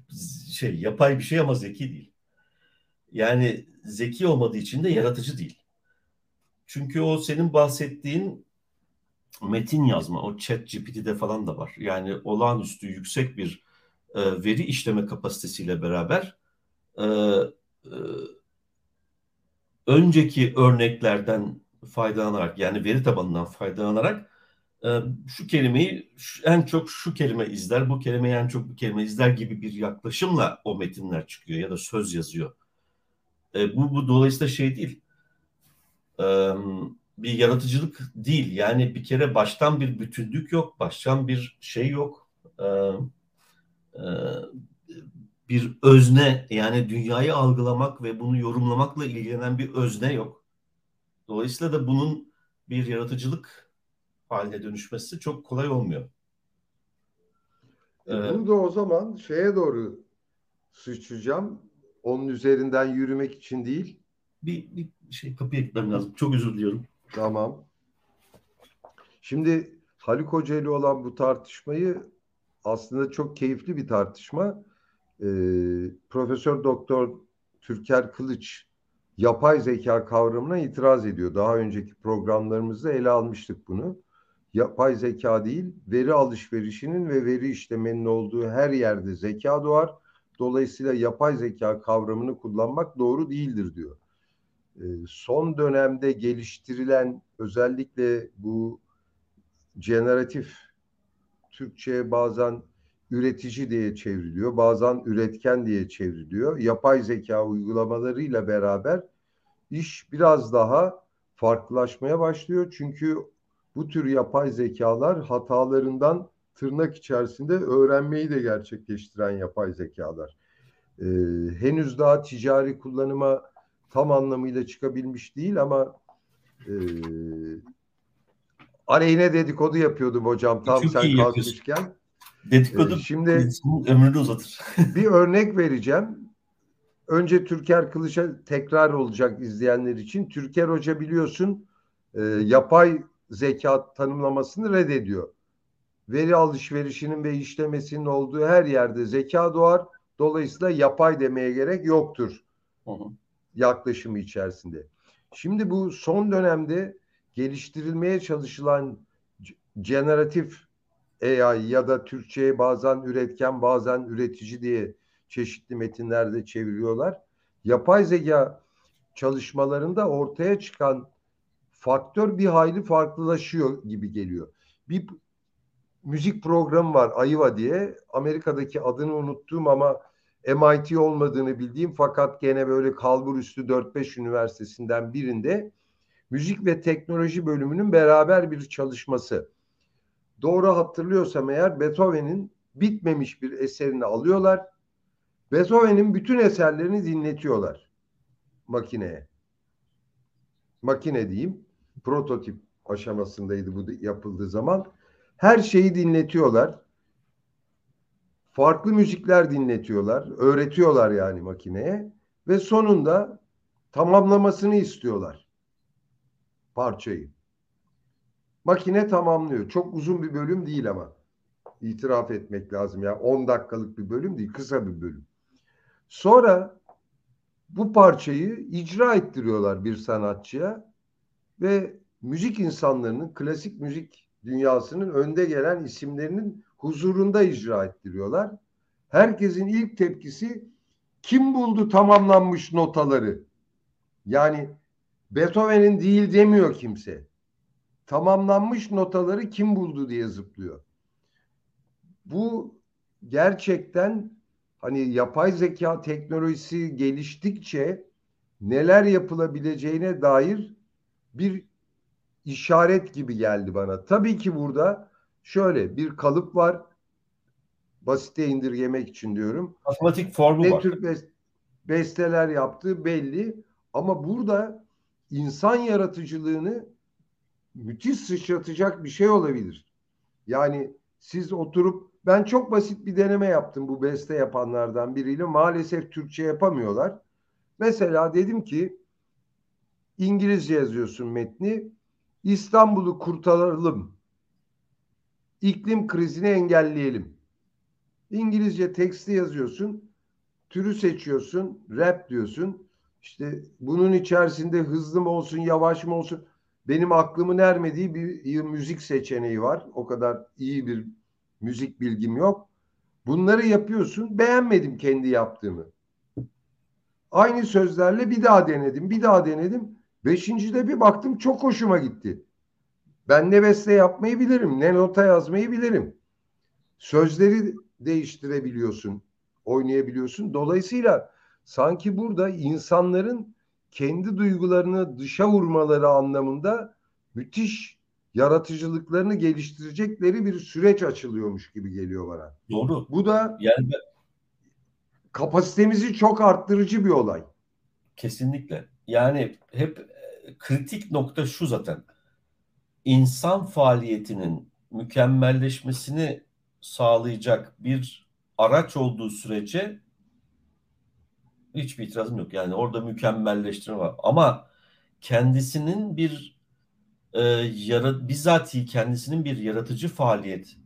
şey yapay bir şey ama zeki değil. Yani zeki olmadığı için de yaratıcı değil. Çünkü o senin bahsettiğin metin yazma, o chat GPT'de falan da var. Yani olağanüstü yüksek bir e, veri işleme kapasitesiyle beraber e, e, önceki örneklerden faydalanarak yani veri tabanından faydalanarak e, şu kelimeyi en çok şu kelime izler, bu kelimeyi en çok bu kelime izler gibi bir yaklaşımla o metinler çıkıyor ya da söz yazıyor. E, bu, bu dolayısıyla şey değil. E, bir yaratıcılık değil. Yani bir kere baştan bir bütünlük yok, baştan bir şey yok. E, e, bir özne yani dünyayı algılamak ve bunu yorumlamakla ilgilenen bir özne yok. Dolayısıyla da bunun bir yaratıcılık haline dönüşmesi çok kolay olmuyor. E, bunu da o zaman şeye doğru sıçrayacağım. Onun üzerinden yürümek için değil. Bir, bir şey kapıya gitmem lazım. Çok özür diliyorum. Tamam. Şimdi Haluk Hoca ile olan bu tartışmayı aslında çok keyifli bir tartışma e, Profesör Doktor Türker Kılıç yapay zeka kavramına itiraz ediyor. Daha önceki programlarımızda ele almıştık bunu. Yapay zeka değil, veri alışverişinin ve veri işlemenin olduğu her yerde zeka doğar. Dolayısıyla yapay zeka kavramını kullanmak doğru değildir diyor. E, son dönemde geliştirilen özellikle bu generatif Türkçe'ye bazen üretici diye çevriliyor. Bazen üretken diye çevriliyor. Yapay zeka uygulamalarıyla beraber iş biraz daha farklılaşmaya başlıyor. Çünkü bu tür yapay zekalar hatalarından tırnak içerisinde öğrenmeyi de gerçekleştiren yapay zekalar. Ee, henüz daha ticari kullanıma tam anlamıyla çıkabilmiş değil ama e, aleyhine dedikodu yapıyordum hocam tam Çok sen kalkmışken. Dedikodu ee, şimdi ömrünü uzatır. bir örnek vereceğim. Önce Türker Kılıç'a tekrar olacak izleyenler için. Türker Hoca biliyorsun e, yapay zeka tanımlamasını reddediyor. Veri alışverişinin ve işlemesinin olduğu her yerde zeka doğar. Dolayısıyla yapay demeye gerek yoktur. Hı hı. Yaklaşımı içerisinde. Şimdi bu son dönemde geliştirilmeye çalışılan generatif AI ya da Türkçe'ye bazen üretken bazen üretici diye çeşitli metinlerde çeviriyorlar. Yapay zeka çalışmalarında ortaya çıkan faktör bir hayli farklılaşıyor gibi geliyor. Bir müzik programı var Ayva diye. Amerika'daki adını unuttuğum ama MIT olmadığını bildiğim fakat gene böyle kalbur üstü 4-5 üniversitesinden birinde müzik ve teknoloji bölümünün beraber bir çalışması doğru hatırlıyorsam eğer Beethoven'in bitmemiş bir eserini alıyorlar. Beethoven'in bütün eserlerini dinletiyorlar makineye. Makine diyeyim. Prototip aşamasındaydı bu yapıldığı zaman. Her şeyi dinletiyorlar. Farklı müzikler dinletiyorlar. Öğretiyorlar yani makineye. Ve sonunda tamamlamasını istiyorlar parçayı. Makine tamamlıyor. Çok uzun bir bölüm değil ama. İtiraf etmek lazım ya. 10 dakikalık bir bölüm değil, kısa bir bölüm. Sonra bu parçayı icra ettiriyorlar bir sanatçıya ve müzik insanlarının, klasik müzik dünyasının önde gelen isimlerinin huzurunda icra ettiriyorlar. Herkesin ilk tepkisi kim buldu tamamlanmış notaları? Yani Beethoven'in değil demiyor kimse tamamlanmış notaları kim buldu diye zıplıyor. Bu gerçekten hani yapay zeka teknolojisi geliştikçe neler yapılabileceğine dair bir işaret gibi geldi bana. Tabii ki burada şöyle bir kalıp var. Basite indirgemek için diyorum. Matematik formu ne var. tür besteler yaptığı belli. Ama burada insan yaratıcılığını müthiş sıçratacak bir şey olabilir. Yani siz oturup ben çok basit bir deneme yaptım bu beste yapanlardan biriyle. Maalesef Türkçe yapamıyorlar. Mesela dedim ki İngilizce yazıyorsun metni. İstanbul'u kurtaralım. İklim krizini engelleyelim. İngilizce teksti yazıyorsun. Türü seçiyorsun. Rap diyorsun. İşte bunun içerisinde hızlı mı olsun, yavaş mı olsun? Benim aklımın ermediği bir müzik seçeneği var. O kadar iyi bir müzik bilgim yok. Bunları yapıyorsun. Beğenmedim kendi yaptığımı. Aynı sözlerle bir daha denedim, bir daha denedim. Beşincide bir baktım çok hoşuma gitti. Ben ne beste yapmayı bilirim, ne nota yazmayı bilirim. Sözleri değiştirebiliyorsun, oynayabiliyorsun. Dolayısıyla sanki burada insanların kendi duygularını dışa vurmaları anlamında müthiş yaratıcılıklarını geliştirecekleri bir süreç açılıyormuş gibi geliyor bana. Doğru. Bu da yani ben... kapasitemizi çok arttırıcı bir olay. Kesinlikle. Yani hep e, kritik nokta şu zaten. İnsan faaliyetinin mükemmelleşmesini sağlayacak bir araç olduğu sürece hiçbir itirazım yok. Yani orada mükemmelleştirme var. Ama kendisinin bir e, yara, bizatihi kendisinin bir yaratıcı faaliyet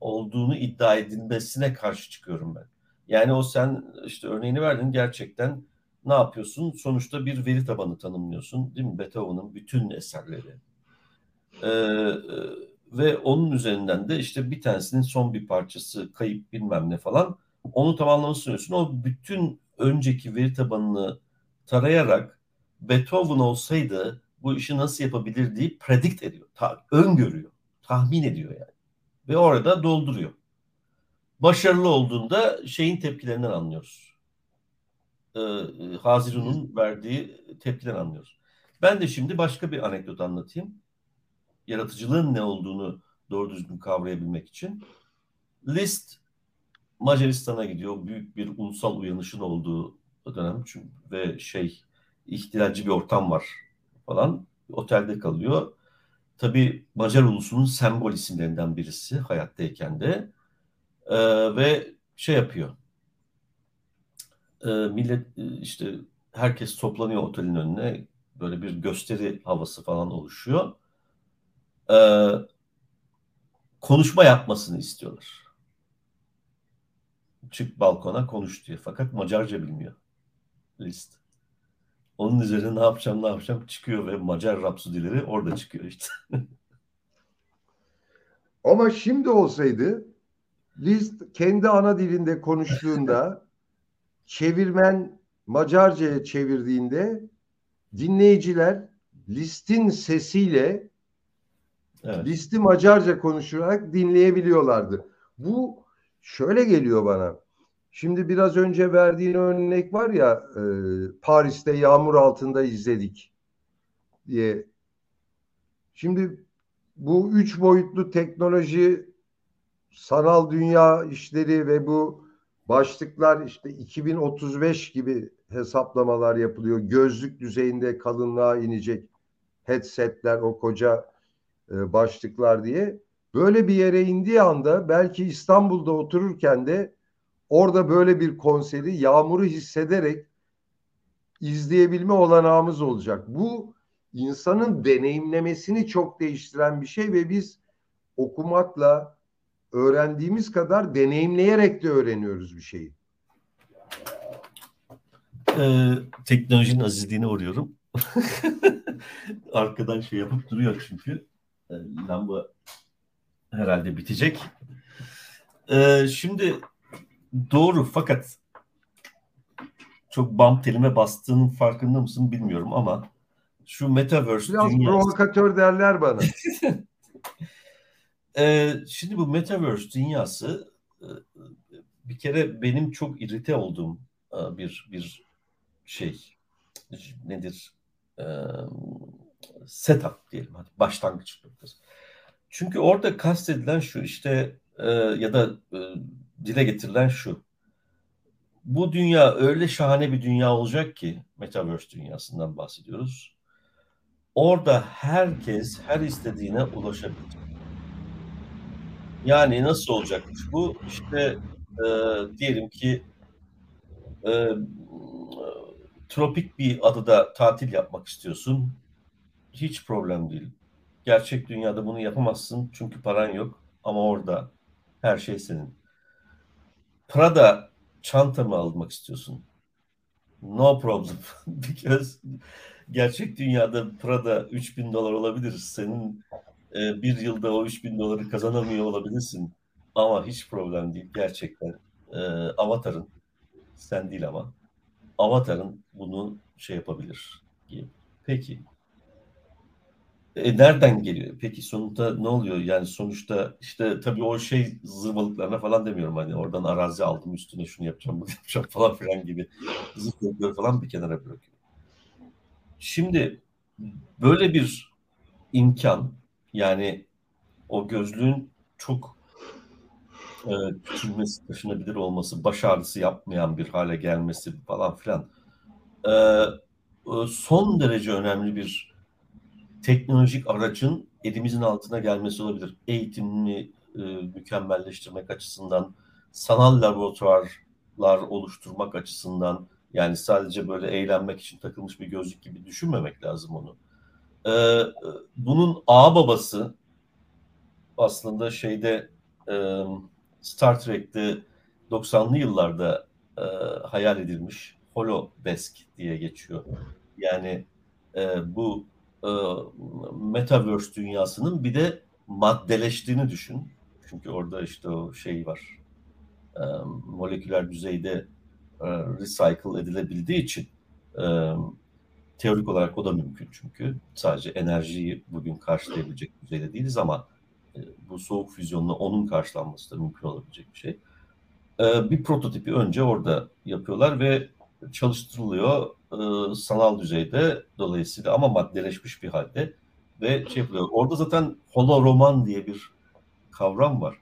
olduğunu iddia edilmesine karşı çıkıyorum ben. Yani o sen işte örneğini verdin gerçekten ne yapıyorsun? Sonuçta bir veri tabanı tanımlıyorsun değil mi? Beethoven'ın bütün eserleri. Ee, ve onun üzerinden de işte bir tanesinin son bir parçası kayıp bilmem ne falan onu tamamlamasını istiyorsun. O bütün önceki veri tabanını tarayarak Beethoven olsaydı bu işi nasıl yapabilir deyip predict ediyor. Ta, öngörüyor. Tahmin ediyor yani. Ve orada dolduruyor. Başarılı olduğunda şeyin tepkilerinden anlıyoruz. Ee, Haziru'nun verdiği tepkiden anlıyoruz. Ben de şimdi başka bir anekdot anlatayım. Yaratıcılığın ne olduğunu doğru düzgün kavrayabilmek için. Liszt Macaristan'a gidiyor. Büyük bir ulusal uyanışın olduğu dönem çünkü ve şey ihtilalci bir ortam var falan. Otelde kalıyor. Tabii Macar ulusunun sembol isimlerinden birisi hayattayken de ee, ve şey yapıyor. Ee, millet işte herkes toplanıyor otelin önüne. Böyle bir gösteri havası falan oluşuyor. Ee, konuşma yapmasını istiyorlar çık balkona konuş diyor. Fakat Macarca bilmiyor. List. Onun üzerine ne yapacağım ne yapacağım çıkıyor ve Macar rapsudileri orada çıkıyor işte. Ama şimdi olsaydı List kendi ana dilinde konuştuğunda çevirmen Macarca'ya çevirdiğinde dinleyiciler List'in sesiyle evet. List'i Macarca konuşarak dinleyebiliyorlardı. Bu şöyle geliyor bana. Şimdi biraz önce verdiğin örnek var ya e, Paris'te yağmur altında izledik diye. Şimdi bu üç boyutlu teknoloji, sanal dünya işleri ve bu başlıklar işte 2035 gibi hesaplamalar yapılıyor. Gözlük düzeyinde kalınlığa inecek headsetler, o koca e, başlıklar diye. Böyle bir yere indiği anda belki İstanbul'da otururken de orada böyle bir konseri yağmuru hissederek izleyebilme olanağımız olacak. Bu insanın deneyimlemesini çok değiştiren bir şey ve biz okumakla öğrendiğimiz kadar deneyimleyerek de öğreniyoruz bir şeyi. Ee, teknolojinin azizliğine uğruyorum. Arkadan şey yapıp duruyor çünkü. Ee, lamba herhalde bitecek. Ee, şimdi doğru fakat çok bam telime bastığının farkında mısın bilmiyorum ama şu metaverse Biraz dünyası... provokatör derler bana. ee, şimdi bu metaverse dünyası e, bir kere benim çok irite olduğum e, bir bir şey nedir? Ee, setup diyelim hadi başlangıç noktası. Çünkü orada kastedilen şu işte e, ya da e, dile getirilen şu. Bu dünya öyle şahane bir dünya olacak ki Metaverse dünyasından bahsediyoruz. Orada herkes her istediğine ulaşabilir. Yani nasıl olacakmış bu? İşte e, diyelim ki e, tropik bir adada tatil yapmak istiyorsun. Hiç problem değil. Gerçek dünyada bunu yapamazsın çünkü paran yok. Ama orada her şey senin. Prada çanta mı almak istiyorsun? No problem. Because gerçek dünyada Prada 3000 dolar olabilir. Senin e, bir yılda o 3000 doları kazanamıyor olabilirsin. Ama hiç problem değil. Gerçekten e, Avatar'ın sen değil ama Avatar'ın bunu şey yapabilir. Peki e, nereden geliyor? Peki sonunda ne oluyor? Yani sonuçta işte tabii o şey zırvalıklarına falan demiyorum hani oradan arazi aldım üstüne şunu yapacağım bunu yapacağım falan filan gibi zırvalıkları falan bir kenara bırakıyorum. Şimdi böyle bir imkan yani o gözlüğün çok e, küçülmesi, taşınabilir olması, baş ağrısı yapmayan bir hale gelmesi falan filan e, e son derece önemli bir teknolojik aracın elimizin altına gelmesi olabilir. Eğitimini e, mükemmelleştirmek açısından, sanal laboratuvarlar oluşturmak açısından, yani sadece böyle eğlenmek için takılmış bir gözlük gibi düşünmemek lazım onu. E, bunun ağ babası aslında şeyde e, Star Trek'te 90'lı yıllarda e, hayal edilmiş Holodesk diye geçiyor. Yani e, bu e, Metaverse dünyasının bir de maddeleştiğini düşün. Çünkü orada işte o şey var. E, moleküler düzeyde e, recycle edilebildiği için e, teorik olarak o da mümkün çünkü. Sadece enerjiyi bugün karşılayabilecek düzeyde değiliz ama e, bu soğuk füzyonla onun karşılanması da mümkün olabilecek bir şey. E, bir prototipi önce orada yapıyorlar ve çalıştırılıyor e, sanal düzeyde dolayısıyla ama maddeleşmiş bir halde ve şey yapılıyor. Orada zaten holoroman diye bir kavram var.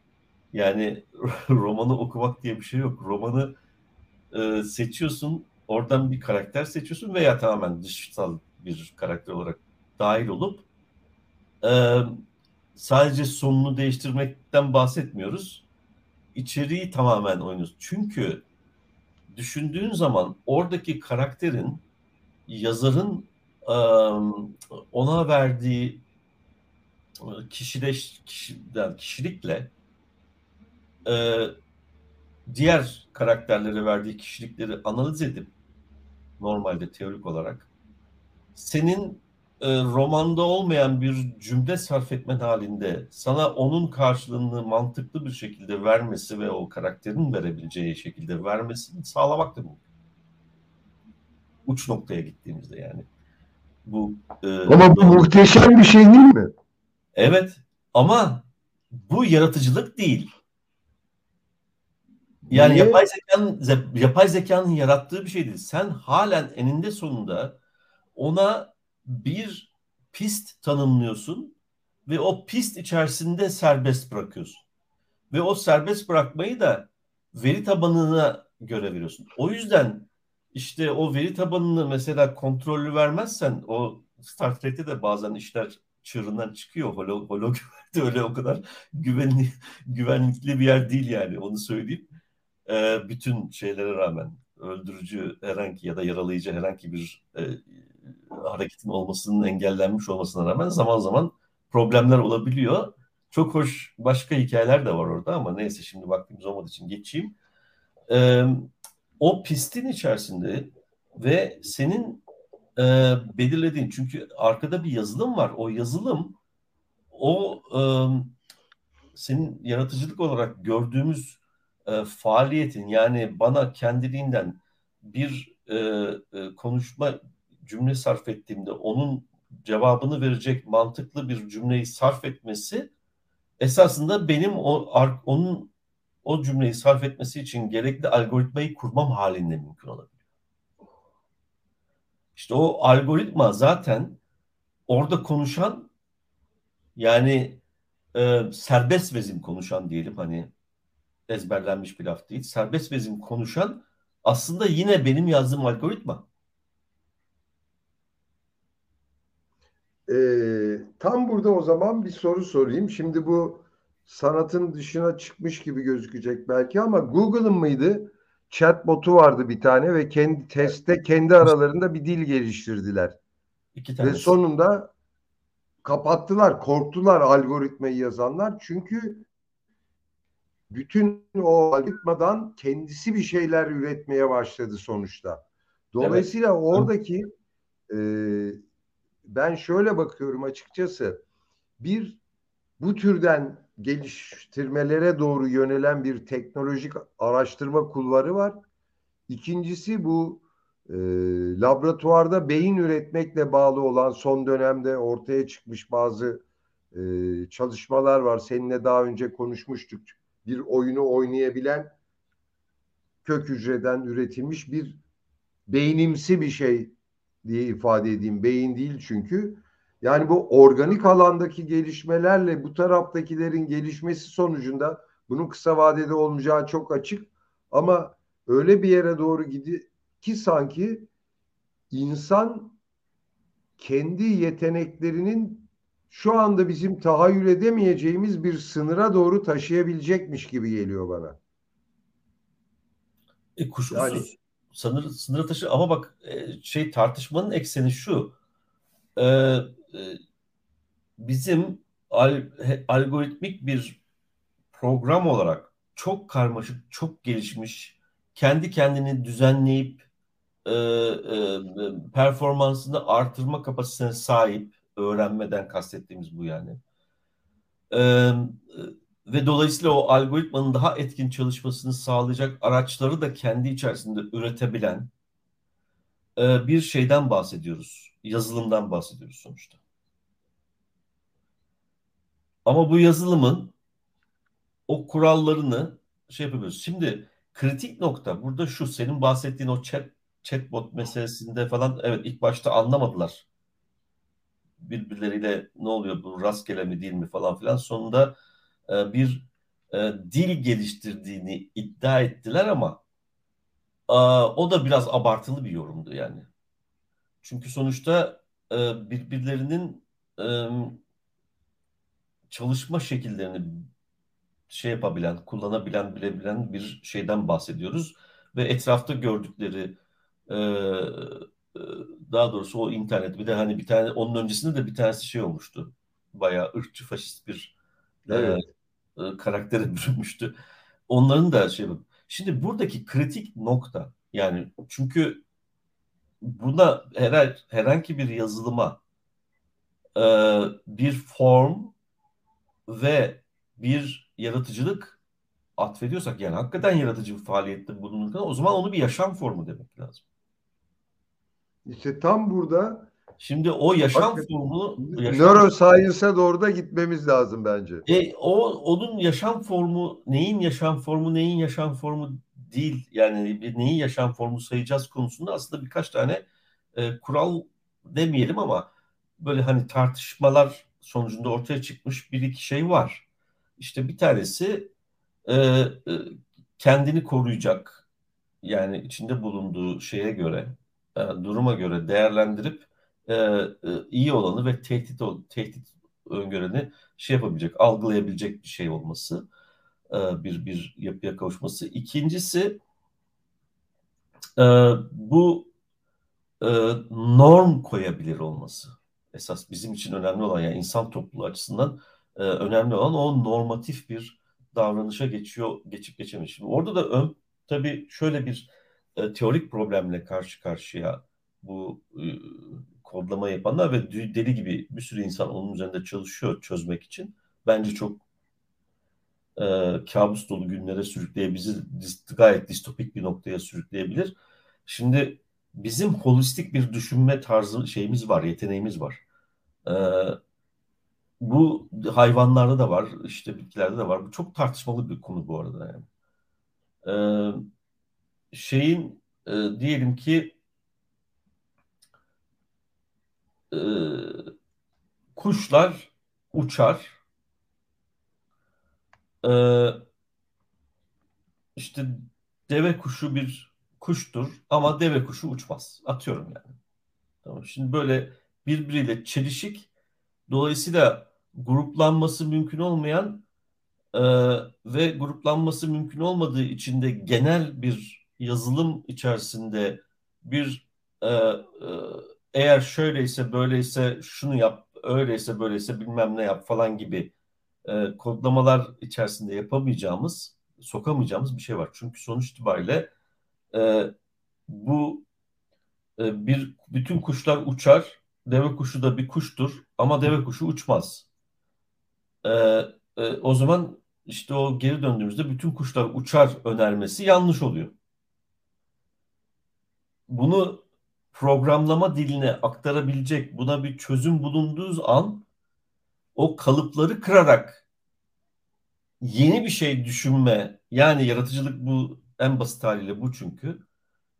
Yani romanı okumak diye bir şey yok. Romanı e, seçiyorsun, oradan bir karakter seçiyorsun veya tamamen dışsal bir karakter olarak dahil olup e, sadece sonunu değiştirmekten bahsetmiyoruz. İçeriği tamamen oynuyoruz. Çünkü düşündüğün zaman oradaki karakterin yazarın ona verdiği kişileş kişiden kişilikle diğer karakterlere verdiği kişilikleri analiz edip normalde teorik olarak senin e, romanda olmayan bir cümle sarf etmen halinde sana onun karşılığını mantıklı bir şekilde vermesi ve o karakterin verebileceği şekilde vermesini sağlamak da mümkün. Uç noktaya gittiğimizde yani. Bu e, Ama bu muhteşem bir şey değil mi? Evet ama bu yaratıcılık değil. Yani Niye? yapay zekanın yapay zekanın yarattığı bir şey değil. Sen halen eninde sonunda ona bir pist tanımlıyorsun ve o pist içerisinde serbest bırakıyorsun. Ve o serbest bırakmayı da veri tabanına göre veriyorsun. O yüzden işte o veri tabanını mesela kontrollü vermezsen o Star Trek'te de bazen işler çığırından çıkıyor. Holo, holo öyle o kadar güvenli, güvenlikli bir yer değil yani onu söyleyeyim. Ee, bütün şeylere rağmen öldürücü herhangi ya da yaralayıcı herhangi bir e, hareketin olmasının engellenmiş olmasına rağmen zaman zaman problemler olabiliyor. Çok hoş başka hikayeler de var orada ama neyse şimdi vaktimiz olmadığı için geçeyim. Ee, o pistin içerisinde ve senin e, belirlediğin çünkü arkada bir yazılım var. O yazılım o e, senin yaratıcılık olarak gördüğümüz e, faaliyetin yani bana kendiliğinden bir e, e, konuşma cümle sarf ettiğimde onun cevabını verecek mantıklı bir cümleyi sarf etmesi esasında benim o onun o cümleyi sarf etmesi için gerekli algoritmayı kurmam halinde mümkün olabiliyor. İşte o algoritma zaten orada konuşan yani e, serbest vezim konuşan diyelim hani ezberlenmiş bir laf değil. Serbest vezim konuşan aslında yine benim yazdığım algoritma. Ee, tam burada o zaman bir soru sorayım. Şimdi bu sanatın dışına çıkmış gibi gözükecek belki ama Google'ın mıydı? Chatbot'u vardı bir tane ve kendi testte kendi aralarında bir dil geliştirdiler. İki tanesi. Ve sonunda kapattılar, korktular algoritmayı yazanlar. Çünkü bütün o algoritmadan kendisi bir şeyler üretmeye başladı sonuçta. Dolayısıyla evet. oradaki e, ben şöyle bakıyorum açıkçası bir bu türden geliştirmelere doğru yönelen bir teknolojik araştırma kulvarı var. İkincisi bu e, laboratuvarda beyin üretmekle bağlı olan son dönemde ortaya çıkmış bazı e, çalışmalar var. Seninle daha önce konuşmuştuk. Bir oyunu oynayabilen kök hücreden üretilmiş bir beynimsi bir şey diye ifade edeyim. Beyin değil çünkü. Yani bu organik alandaki gelişmelerle bu taraftakilerin gelişmesi sonucunda bunun kısa vadede olmayacağı çok açık. Ama öyle bir yere doğru gidi ki sanki insan kendi yeteneklerinin şu anda bizim tahayyül edemeyeceğimiz bir sınıra doğru taşıyabilecekmiş gibi geliyor bana. E kuşkusuz yani, sınır, sınır taşı ama bak e, şey tartışmanın ekseni şu. E, e, bizim al, algoritmik bir program olarak çok karmaşık, çok gelişmiş, kendi kendini düzenleyip e, e, performansını artırma kapasitesine sahip öğrenmeden kastettiğimiz bu yani. E, ve dolayısıyla o algoritmanın daha etkin çalışmasını sağlayacak araçları da kendi içerisinde üretebilen e, bir şeyden bahsediyoruz. Yazılımdan bahsediyoruz sonuçta. Ama bu yazılımın o kurallarını şey yapıyoruz. Şimdi kritik nokta burada şu senin bahsettiğin o chat chatbot meselesinde falan evet ilk başta anlamadılar. Birbirleriyle ne oluyor bu rastgele mi değil mi falan filan sonunda e, bir e, dil geliştirdiğini iddia ettiler ama e, o da biraz abartılı bir yorumdu yani. Çünkü sonuçta birbirlerinin çalışma şekillerini şey yapabilen, kullanabilen, bilebilen bir şeyden bahsediyoruz. Ve etrafta gördükleri daha doğrusu o internet bir de hani bir tane onun öncesinde de bir tanesi şey olmuştu. Bayağı ırkçı faşist bir evet karaktere bürünmüştü. Onların da şey Şimdi buradaki kritik nokta yani çünkü buna her, herhangi bir yazılıma e, bir form ve bir yaratıcılık atfediyorsak yani hakikaten yaratıcı bir faaliyette bulunurken o zaman onu bir yaşam formu demek lazım. İşte tam burada Şimdi o yaşam Bak, yaşam... neuroscience'a doğru da gitmemiz lazım bence. E, o onun yaşam formu neyin yaşam formu neyin yaşam formu değil yani neyin yaşam formu sayacağız konusunda aslında birkaç tane e, kural demeyelim ama böyle hani tartışmalar sonucunda ortaya çıkmış bir iki şey var. İşte bir tanesi e, e, kendini koruyacak yani içinde bulunduğu şeye göre e, duruma göre değerlendirip e, e, iyi olanı ve tehdit tehdit öngöreni şey yapabilecek, algılayabilecek bir şey olması, e, bir bir yapıya kavuşması. İkincisi e, bu e, norm koyabilir olması. Esas bizim için önemli olan yani insan topluluğu açısından e, önemli olan o normatif bir davranışa geçiyor, geçip geçemiyor. Şimdi orada da ön tabii şöyle bir e, teorik problemle karşı karşıya bu e, kodlama yapanlar ve deli gibi bir sürü insan onun üzerinde çalışıyor çözmek için. Bence çok e, kabus dolu günlere sürükleyebilir, gayet distopik bir noktaya sürükleyebilir. Şimdi bizim holistik bir düşünme tarzı şeyimiz var, yeteneğimiz var. E, bu hayvanlarda da var, işte bitkilerde de var. Bu çok tartışmalı bir konu bu arada yani. E, şeyin e, diyelim ki e, kuşlar uçar. Ee, işte deve kuşu bir kuştur ama deve kuşu uçmaz. Atıyorum yani. Tamam. Şimdi böyle birbiriyle çelişik dolayısıyla gruplanması mümkün olmayan e, ve gruplanması mümkün olmadığı için de genel bir yazılım içerisinde bir e, e, eğer şöyleyse böyleyse şunu yap öyleyse böyleyse bilmem ne yap falan gibi e, kodlamalar içerisinde yapamayacağımız sokamayacağımız bir şey var. Çünkü sonuç itibariyle e, bu e, bir bütün kuşlar uçar. Deve kuşu da bir kuştur ama deve kuşu uçmaz. E, e, o zaman işte o geri döndüğümüzde bütün kuşlar uçar önermesi yanlış oluyor. Bunu programlama diline aktarabilecek, buna bir çözüm bulunduğu an o kalıpları kırarak yeni bir şey düşünme, yani yaratıcılık bu en basit haliyle bu çünkü.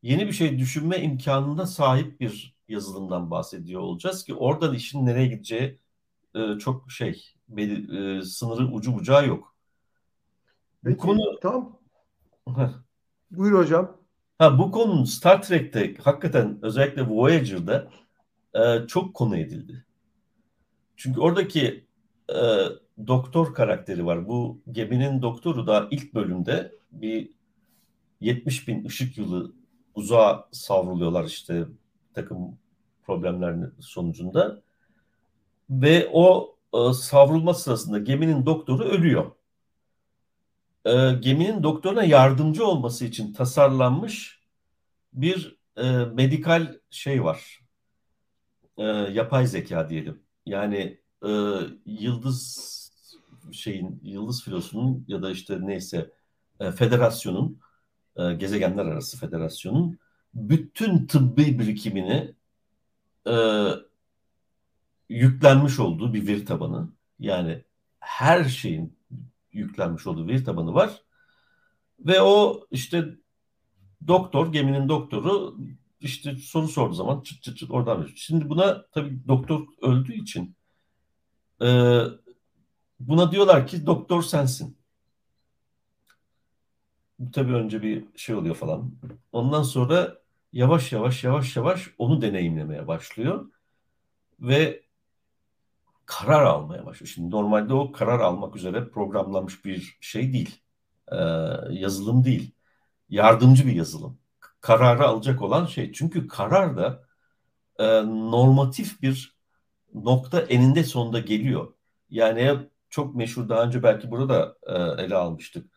Yeni bir şey düşünme imkanına sahip bir yazılımdan bahsediyor olacağız ki oradan işin nereye gideceği e, çok şey, e, sınırı ucu bucağı yok. Peki, bu konu tam Buyur hocam. Ha bu konunun Star Trek'te hakikaten özellikle Voyager'da e, çok konu edildi. Çünkü oradaki e, doktor karakteri var. Bu geminin doktoru da ilk bölümde bir 70 bin ışık yılı uzağa savruluyorlar işte takım problemler sonucunda. Ve o e, savrulma sırasında geminin doktoru ölüyor. E, geminin doktoruna yardımcı olması için tasarlanmış bir e, medikal şey var. E, yapay zeka diyelim. Yani e, yıldız şeyin yıldız filosunun ya da işte neyse e, federasyonun e, gezegenler arası federasyonun bütün tıbbi birikimini e, yüklenmiş olduğu bir veri tabanı. Yani her şeyin yüklenmiş olduğu veri tabanı var. Ve o işte doktor, geminin doktoru işte soru sorduğu zaman çıt çıt çıt oradan veriyor. Şimdi buna tabii doktor öldüğü için e, buna diyorlar ki doktor sensin. Tabii önce bir şey oluyor falan. Ondan sonra yavaş yavaş yavaş yavaş onu deneyimlemeye başlıyor. Ve karar almaya başlıyor. Şimdi normalde o karar almak üzere programlanmış bir şey değil. Ee, yazılım değil. Yardımcı bir yazılım. Kararı alacak olan şey. Çünkü karar da e, normatif bir nokta eninde sonunda geliyor. Yani çok meşhur daha önce belki burada e, ele almıştık.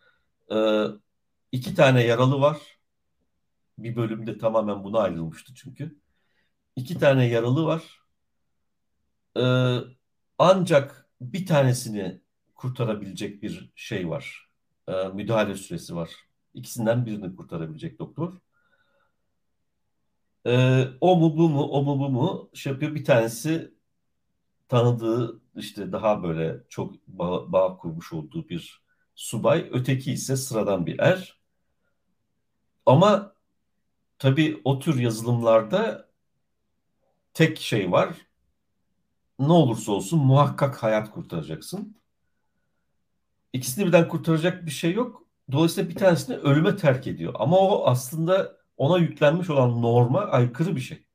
E, iki tane yaralı var. Bir bölümde tamamen buna ayrılmıştı çünkü. İki tane yaralı var. E, ancak bir tanesini kurtarabilecek bir şey var. E, müdahale süresi var. İkisinden birini kurtarabilecek doktor. E, o mu bu mu o mu bu mu şey yapıyor. Bir tanesi tanıdığı işte daha böyle çok bağ, bağ kurmuş olduğu bir subay. Öteki ise sıradan bir er. Ama tabii o tür yazılımlarda tek şey var ne olursa olsun muhakkak hayat kurtaracaksın. İkisini birden kurtaracak bir şey yok. Dolayısıyla bir tanesini ölüme terk ediyor. Ama o aslında ona yüklenmiş olan norma aykırı bir şey.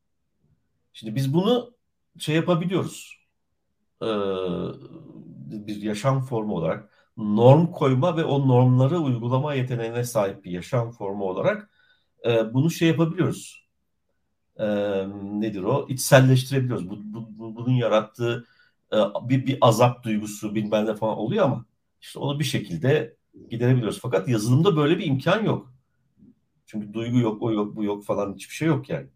Şimdi biz bunu şey yapabiliyoruz. Ee, bir yaşam formu olarak norm koyma ve o normları uygulama yeteneğine sahip bir yaşam formu olarak e, bunu şey yapabiliyoruz e, nedir o içselleştirebiliyoruz. Bu, bu, bu, bunun yarattığı e, bir, bir azap duygusu bilmem ne falan oluyor ama işte onu bir şekilde giderebiliyoruz. Fakat yazılımda böyle bir imkan yok. Çünkü duygu yok, o yok, bu yok falan hiçbir şey yok yani.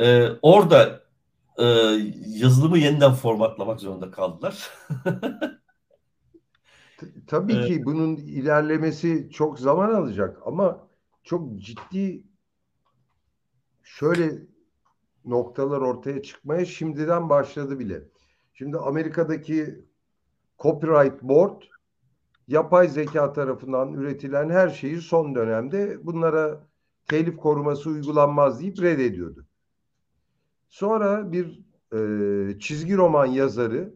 Ee, orada e, yazılımı yeniden formatlamak zorunda kaldılar. Tabii ki bunun ilerlemesi çok zaman alacak ama çok ciddi şöyle noktalar ortaya çıkmaya şimdiden başladı bile. Şimdi Amerika'daki Copyright Board yapay zeka tarafından üretilen her şeyi son dönemde bunlara telif koruması uygulanmaz deyip reddediyordu. Sonra bir e, çizgi roman yazarı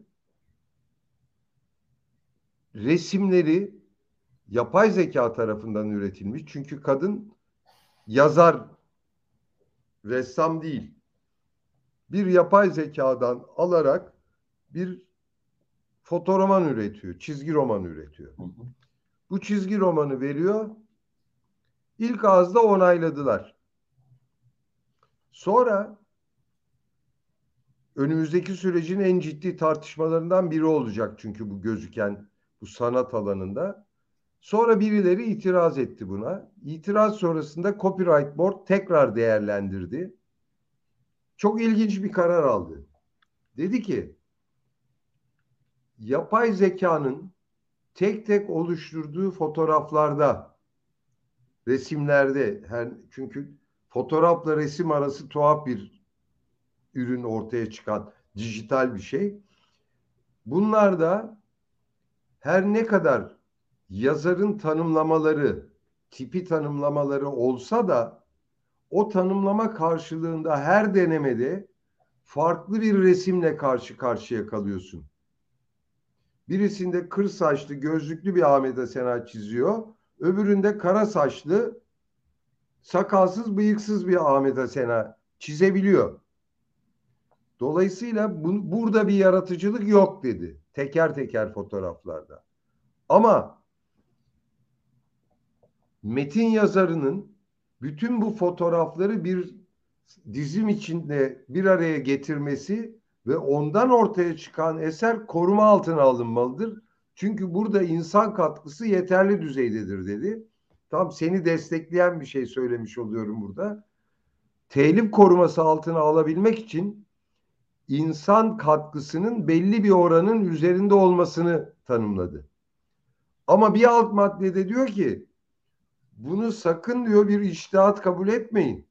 resimleri yapay zeka tarafından üretilmiş. Çünkü kadın yazar, ressam değil. Bir yapay zekadan alarak bir fotoroman üretiyor, çizgi roman üretiyor. Hı hı. Bu çizgi romanı veriyor. İlk ağızda onayladılar. Sonra önümüzdeki sürecin en ciddi tartışmalarından biri olacak çünkü bu gözüken bu sanat alanında. Sonra birileri itiraz etti buna. İtiraz sonrasında Copyright Board tekrar değerlendirdi. Çok ilginç bir karar aldı. Dedi ki yapay zekanın tek tek oluşturduğu fotoğraflarda resimlerde her çünkü fotoğrafla resim arası tuhaf bir ürün ortaya çıkan dijital bir şey. Bunlar da her ne kadar yazarın tanımlamaları, tipi tanımlamaları olsa da o tanımlama karşılığında her denemede farklı bir resimle karşı karşıya kalıyorsun. Birisinde kır saçlı, gözlüklü bir Ahmet Sena çiziyor. Öbüründe kara saçlı, sakalsız, bıyıksız bir Ahmet Sena çizebiliyor. Dolayısıyla bu, burada bir yaratıcılık yok dedi. Teker teker fotoğraflarda. Ama metin yazarının bütün bu fotoğrafları bir dizim içinde bir araya getirmesi ve ondan ortaya çıkan eser koruma altına alınmalıdır. Çünkü burada insan katkısı yeterli düzeydedir dedi. Tam seni destekleyen bir şey söylemiş oluyorum burada. Telif koruması altına alabilmek için insan katkısının belli bir oranın üzerinde olmasını tanımladı. Ama bir alt maddede diyor ki bunu sakın diyor bir iştihat kabul etmeyin.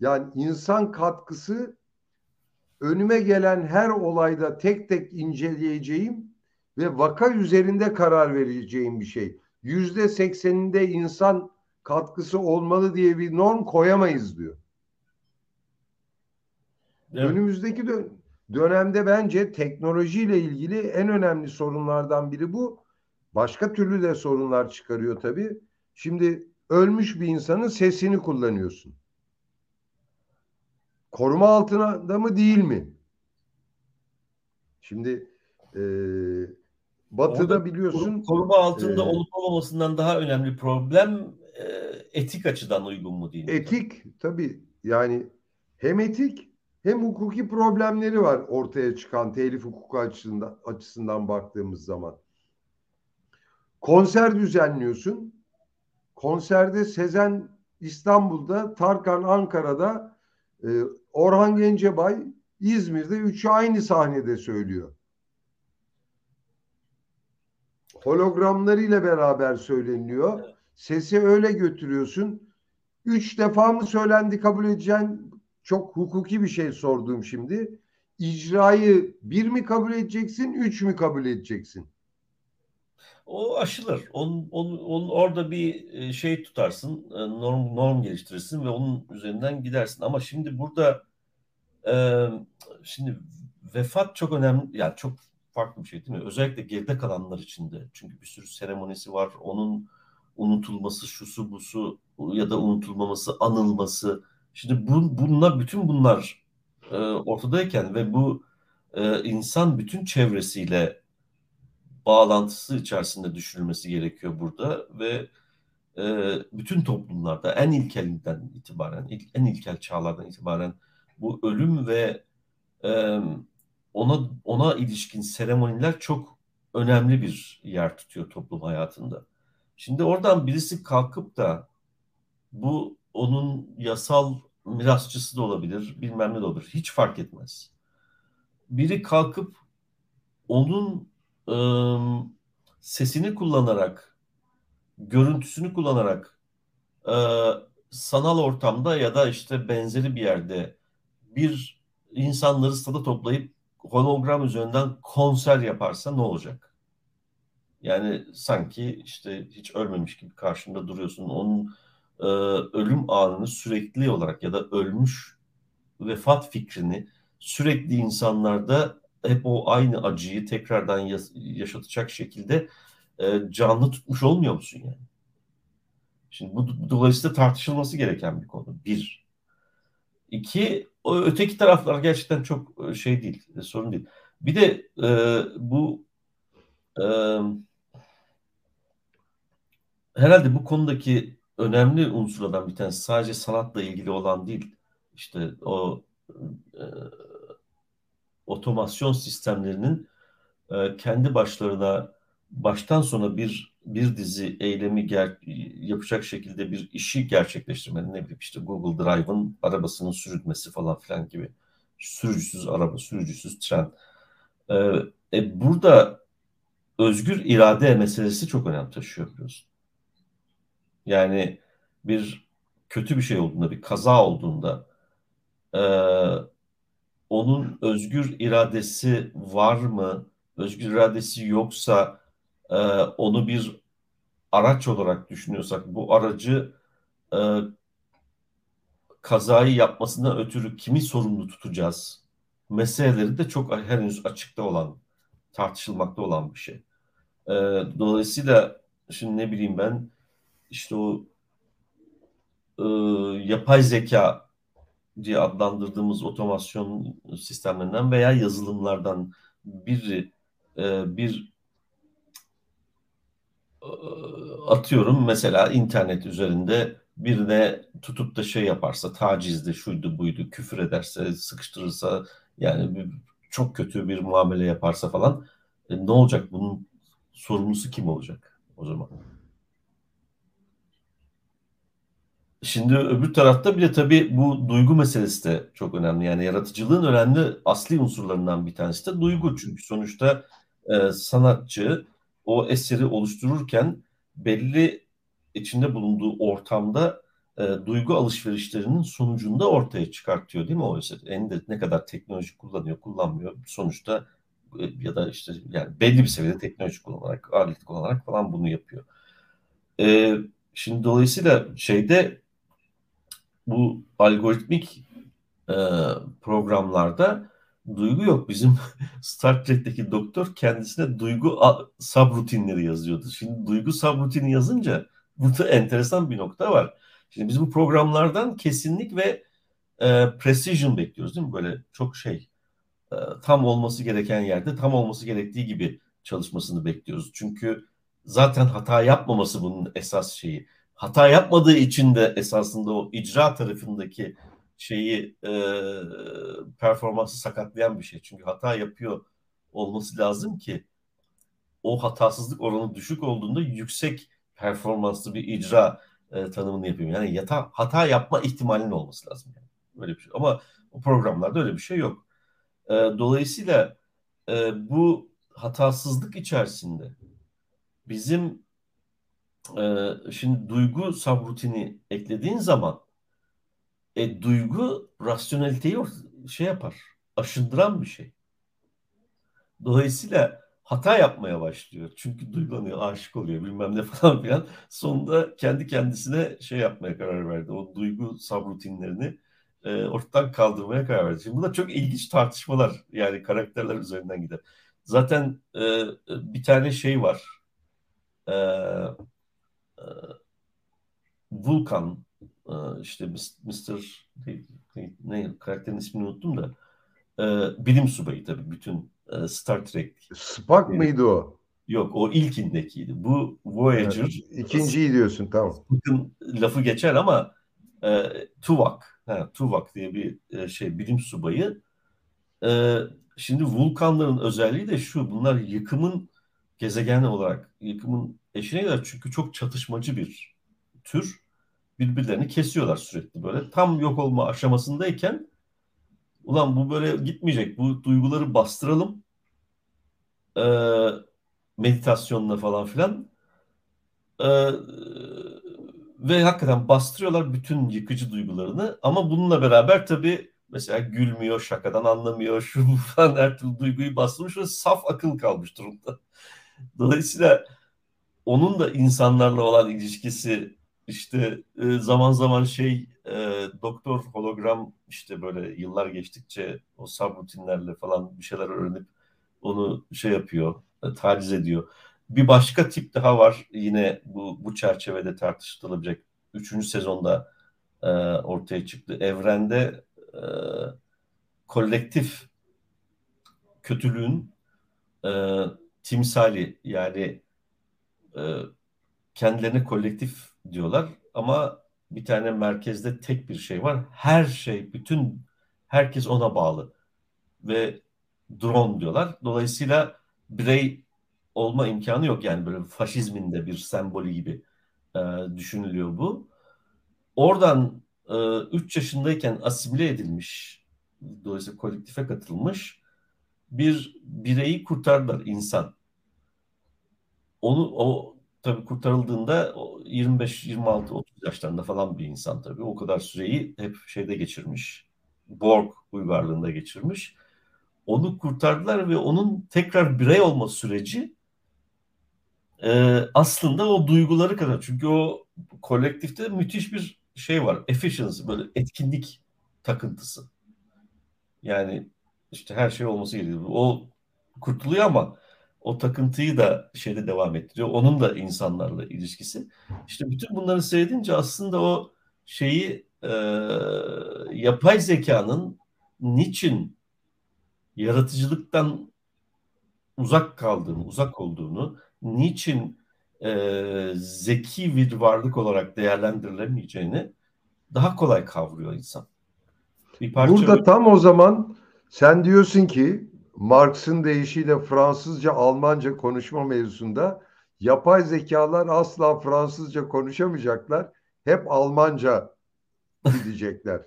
Yani insan katkısı önüme gelen her olayda tek tek inceleyeceğim ve vaka üzerinde karar vereceğim bir şey. Yüzde sekseninde insan katkısı olmalı diye bir norm koyamayız diyor. Evet. Önümüzdeki dö- dönemde bence teknolojiyle ilgili en önemli sorunlardan biri bu. Başka türlü de sorunlar çıkarıyor tabii. Şimdi ölmüş bir insanın sesini kullanıyorsun. Koruma altında mı değil mi? Şimdi e, Batı'da Orada biliyorsun koruma altında e, olup olmamasından daha önemli problem e, etik açıdan uygun mu değil mi? Etik tabii yani hem etik hem hukuki problemleri var ortaya çıkan telif hukuku açısından, açısından baktığımız zaman. Konser düzenliyorsun. Konserde Sezen İstanbul'da, Tarkan Ankara'da, e, Orhan Gencebay İzmir'de üçü aynı sahnede söylüyor. Hologramlarıyla beraber söyleniyor. Sesi öyle götürüyorsun. Üç defa mı söylendi kabul edeceğin çok hukuki bir şey sorduğum şimdi. İcrayı bir mi kabul edeceksin, üç mü kabul edeceksin? O aşılır. Onun, onun, onun orada bir e, şey tutarsın, e, norm norm geliştirirsin ve onun üzerinden gidersin. Ama şimdi burada e, şimdi vefat çok önemli, yani çok farklı bir şey değil mi? Özellikle geride kalanlar için de. Çünkü bir sürü seremonisi var. Onun unutulması, şusu busu ya da unutulmaması, anılması. Şimdi bu, bunlar, bütün bunlar e, ortadayken ve bu e, insan bütün çevresiyle bağlantısı içerisinde düşünülmesi gerekiyor burada ve e, bütün toplumlarda en ilkelinden itibaren, ilk, en ilkel çağlardan itibaren bu ölüm ve e, ona ona ilişkin seremoniler çok önemli bir yer tutuyor toplum hayatında. Şimdi oradan birisi kalkıp da bu onun yasal mirasçısı da olabilir, bilmem ne de olabilir. Hiç fark etmez. Biri kalkıp onun sesini kullanarak, görüntüsünü kullanarak sanal ortamda ya da işte benzeri bir yerde bir insanları stada toplayıp hologram üzerinden konser yaparsa ne olacak? Yani sanki işte hiç ölmemiş gibi karşında duruyorsun. Onun e, ölüm anını sürekli olarak ya da ölmüş vefat fikrini sürekli insanlarda hep o aynı acıyı tekrardan yaşatacak şekilde e, canlı tutmuş olmuyor musun yani? Şimdi bu dolayısıyla tartışılması gereken bir konu. Bir. İki, o öteki taraflar gerçekten çok e, şey değil, e, sorun değil. Bir de e, bu e, herhalde bu konudaki önemli unsurlardan bir tanesi sadece sanatla ilgili olan değil. İşte o otomasyon sistemlerinin e, kendi başlarına baştan sona bir bir dizi eylemi ger yapacak şekilde bir işi gerçekleştirmenin ne bileyim işte Google Drive'ın arabasının sürülmesi falan filan gibi sürücüsüz araba, sürücüsüz tren. Ee, e, burada özgür irade meselesi çok önem taşıyor biliyorsun. Yani bir kötü bir şey olduğunda, bir kaza olduğunda e, onun özgür iradesi var mı? Özgür iradesi yoksa e, onu bir araç olarak düşünüyorsak bu aracı e, kazayı yapmasından ötürü kimi sorumlu tutacağız? Meseleleri de çok henüz açıkta olan, tartışılmakta olan bir şey. E, dolayısıyla şimdi ne bileyim ben işte o e, yapay zeka diye adlandırdığımız otomasyon sistemlerinden veya yazılımlardan biri e, bir e, atıyorum mesela internet üzerinde birine tutup da şey yaparsa tacizdi şuydu buydu küfür ederse sıkıştırırsa yani çok kötü bir muamele yaparsa falan e, ne olacak bunun sorumlusu kim olacak o zaman? Şimdi öbür tarafta bir de tabii bu duygu meselesi de çok önemli. Yani yaratıcılığın önemli asli unsurlarından bir tanesi de duygu. Çünkü sonuçta e, sanatçı o eseri oluştururken belli içinde bulunduğu ortamda e, duygu alışverişlerinin sonucunda ortaya çıkartıyor değil mi o eser? En de ne kadar teknoloji kullanıyor, kullanmıyor. Sonuçta e, ya da işte yani belli bir seviyede teknoloji kullanarak, alet kullanarak falan bunu yapıyor. E, şimdi dolayısıyla şeyde bu algoritmik e, programlarda duygu yok. Bizim Star Trek'teki doktor kendisine duygu subrutinleri yazıyordu. Şimdi duygu subrutini yazınca burada enteresan bir nokta var. Şimdi biz bu programlardan kesinlik ve e, precision bekliyoruz değil mi? Böyle çok şey e, tam olması gereken yerde tam olması gerektiği gibi çalışmasını bekliyoruz. Çünkü zaten hata yapmaması bunun esas şeyi hata yapmadığı için de esasında o icra tarafındaki şeyi e, performansı sakatlayan bir şey. Çünkü hata yapıyor olması lazım ki o hatasızlık oranı düşük olduğunda yüksek performanslı bir icra e, tanımını yapayım. Yani yata, hata yapma ihtimalinin olması lazım. Yani. Böyle bir şey. Ama o programlarda öyle bir şey yok. E, dolayısıyla e, bu hatasızlık içerisinde bizim e, şimdi duygu subrutini eklediğin zaman e, duygu rasyoneliteyi şey yapar. Aşındıran bir şey. Dolayısıyla hata yapmaya başlıyor. Çünkü duygulanıyor, aşık oluyor bilmem ne falan filan. Sonunda kendi kendisine şey yapmaya karar verdi. O duygu sabrutinlerini e, ortadan kaldırmaya karar verdi. Şimdi bunlar çok ilginç tartışmalar. Yani karakterler üzerinden gider. Zaten e, bir tane şey var. E, e, Vulkan e, işte Mr. Ne, karakterin ismini unuttum da e, bilim subayı tabii bütün e, Star Trek. Spock mıydı o? Yok o ilkindekiydi. Bu Voyager. Evet, ikinciyi diyorsun tamam. Spock'ın lafı geçer ama e, Tuvok. Ha, Tuvok diye bir e, şey bilim subayı. E, şimdi vulkanların özelliği de şu. Bunlar yıkımın gezegen olarak yıkımın eşine gider. Çünkü çok çatışmacı bir tür. Birbirlerini kesiyorlar sürekli böyle. Tam yok olma aşamasındayken ulan bu böyle gitmeyecek. Bu duyguları bastıralım. Ee, meditasyonla falan filan. Ee, ve hakikaten bastırıyorlar bütün yıkıcı duygularını. Ama bununla beraber tabii mesela gülmüyor, şakadan anlamıyor, şu falan her türlü duyguyu bastırmış ve saf akıl kalmış durumda. Dolayısıyla onun da insanlarla olan ilişkisi işte e, zaman zaman şey e, doktor hologram işte böyle yıllar geçtikçe o subrutinlerle falan bir şeyler öğrenip onu şey yapıyor, e, taciz ediyor. Bir başka tip daha var yine bu, bu çerçevede tartışılabilecek. Üçüncü sezonda e, ortaya çıktı. Evrende e, kolektif kötülüğün e, timsali yani e, kendilerine kolektif diyorlar ama bir tane merkezde tek bir şey var. Her şey, bütün herkes ona bağlı ve drone diyorlar. Dolayısıyla birey olma imkanı yok yani böyle faşizmin de bir sembolü gibi e, düşünülüyor bu. Oradan 3 e, yaşındayken asimile edilmiş, dolayısıyla kolektife katılmış bir bireyi kurtardılar insan. Onu o tabii kurtarıldığında 25 26 30 yaşlarında falan bir insan tabii. O kadar süreyi hep şeyde geçirmiş. Borg uygarlığında geçirmiş. Onu kurtardılar ve onun tekrar birey olma süreci e, aslında o duyguları kadar. Çünkü o kolektifte müthiş bir şey var. Efficiency, böyle etkinlik takıntısı. Yani işte her şey olması gerekiyor. O kurtuluyor ama o takıntıyı da şeyde devam ettiriyor. Onun da insanlarla ilişkisi. İşte bütün bunları seyredince aslında o şeyi e, yapay zekanın niçin yaratıcılıktan uzak kaldığını, uzak olduğunu, niçin e, zeki bir varlık olarak değerlendirilemeyeceğini daha kolay kavruyor insan. Bir parça Burada tam o zaman sen diyorsun ki Marx'ın deyişiyle Fransızca, Almanca konuşma mevzusunda yapay zekalar asla Fransızca konuşamayacaklar. Hep Almanca gidecekler.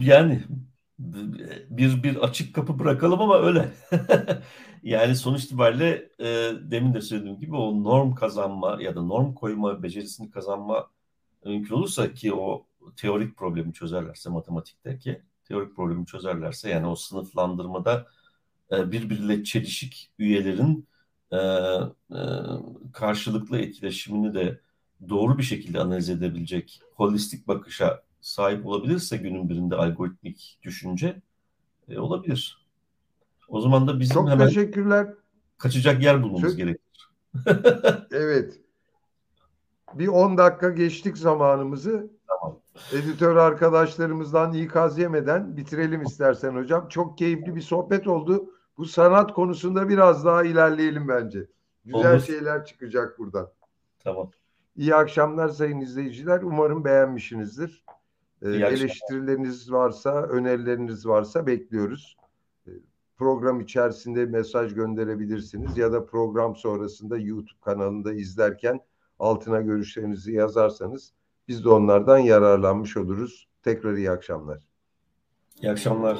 yani bir bir açık kapı bırakalım ama öyle. yani sonuç itibariyle e, demin de söylediğim gibi o norm kazanma ya da norm koyma becerisini kazanma mümkün olursa ki o teorik problemi çözerlerse matematikteki teorik problemi çözerlerse yani o sınıflandırmada e, birbiriyle çelişik üyelerin e, e, karşılıklı etkileşimini de doğru bir şekilde analiz edebilecek holistik bakışa sahip olabilirse günün birinde algoritmik düşünce e, olabilir. O zaman da bizim Çok hemen teşekkürler. kaçacak yer bulmamız Çok... gerekir. evet. Bir 10 dakika geçtik zamanımızı. Editör arkadaşlarımızdan ikaz yemeden bitirelim istersen hocam. Çok keyifli bir sohbet oldu. Bu sanat konusunda biraz daha ilerleyelim bence. Güzel Olur. şeyler çıkacak buradan. Tamam. İyi akşamlar sayın izleyiciler. Umarım beğenmişsinizdir. Ee, eleştirileriniz varsa, önerileriniz varsa bekliyoruz. Ee, program içerisinde mesaj gönderebilirsiniz ya da program sonrasında YouTube kanalında izlerken altına görüşlerinizi yazarsanız biz de onlardan yararlanmış oluruz. Tekrar iyi akşamlar. İyi akşamlar.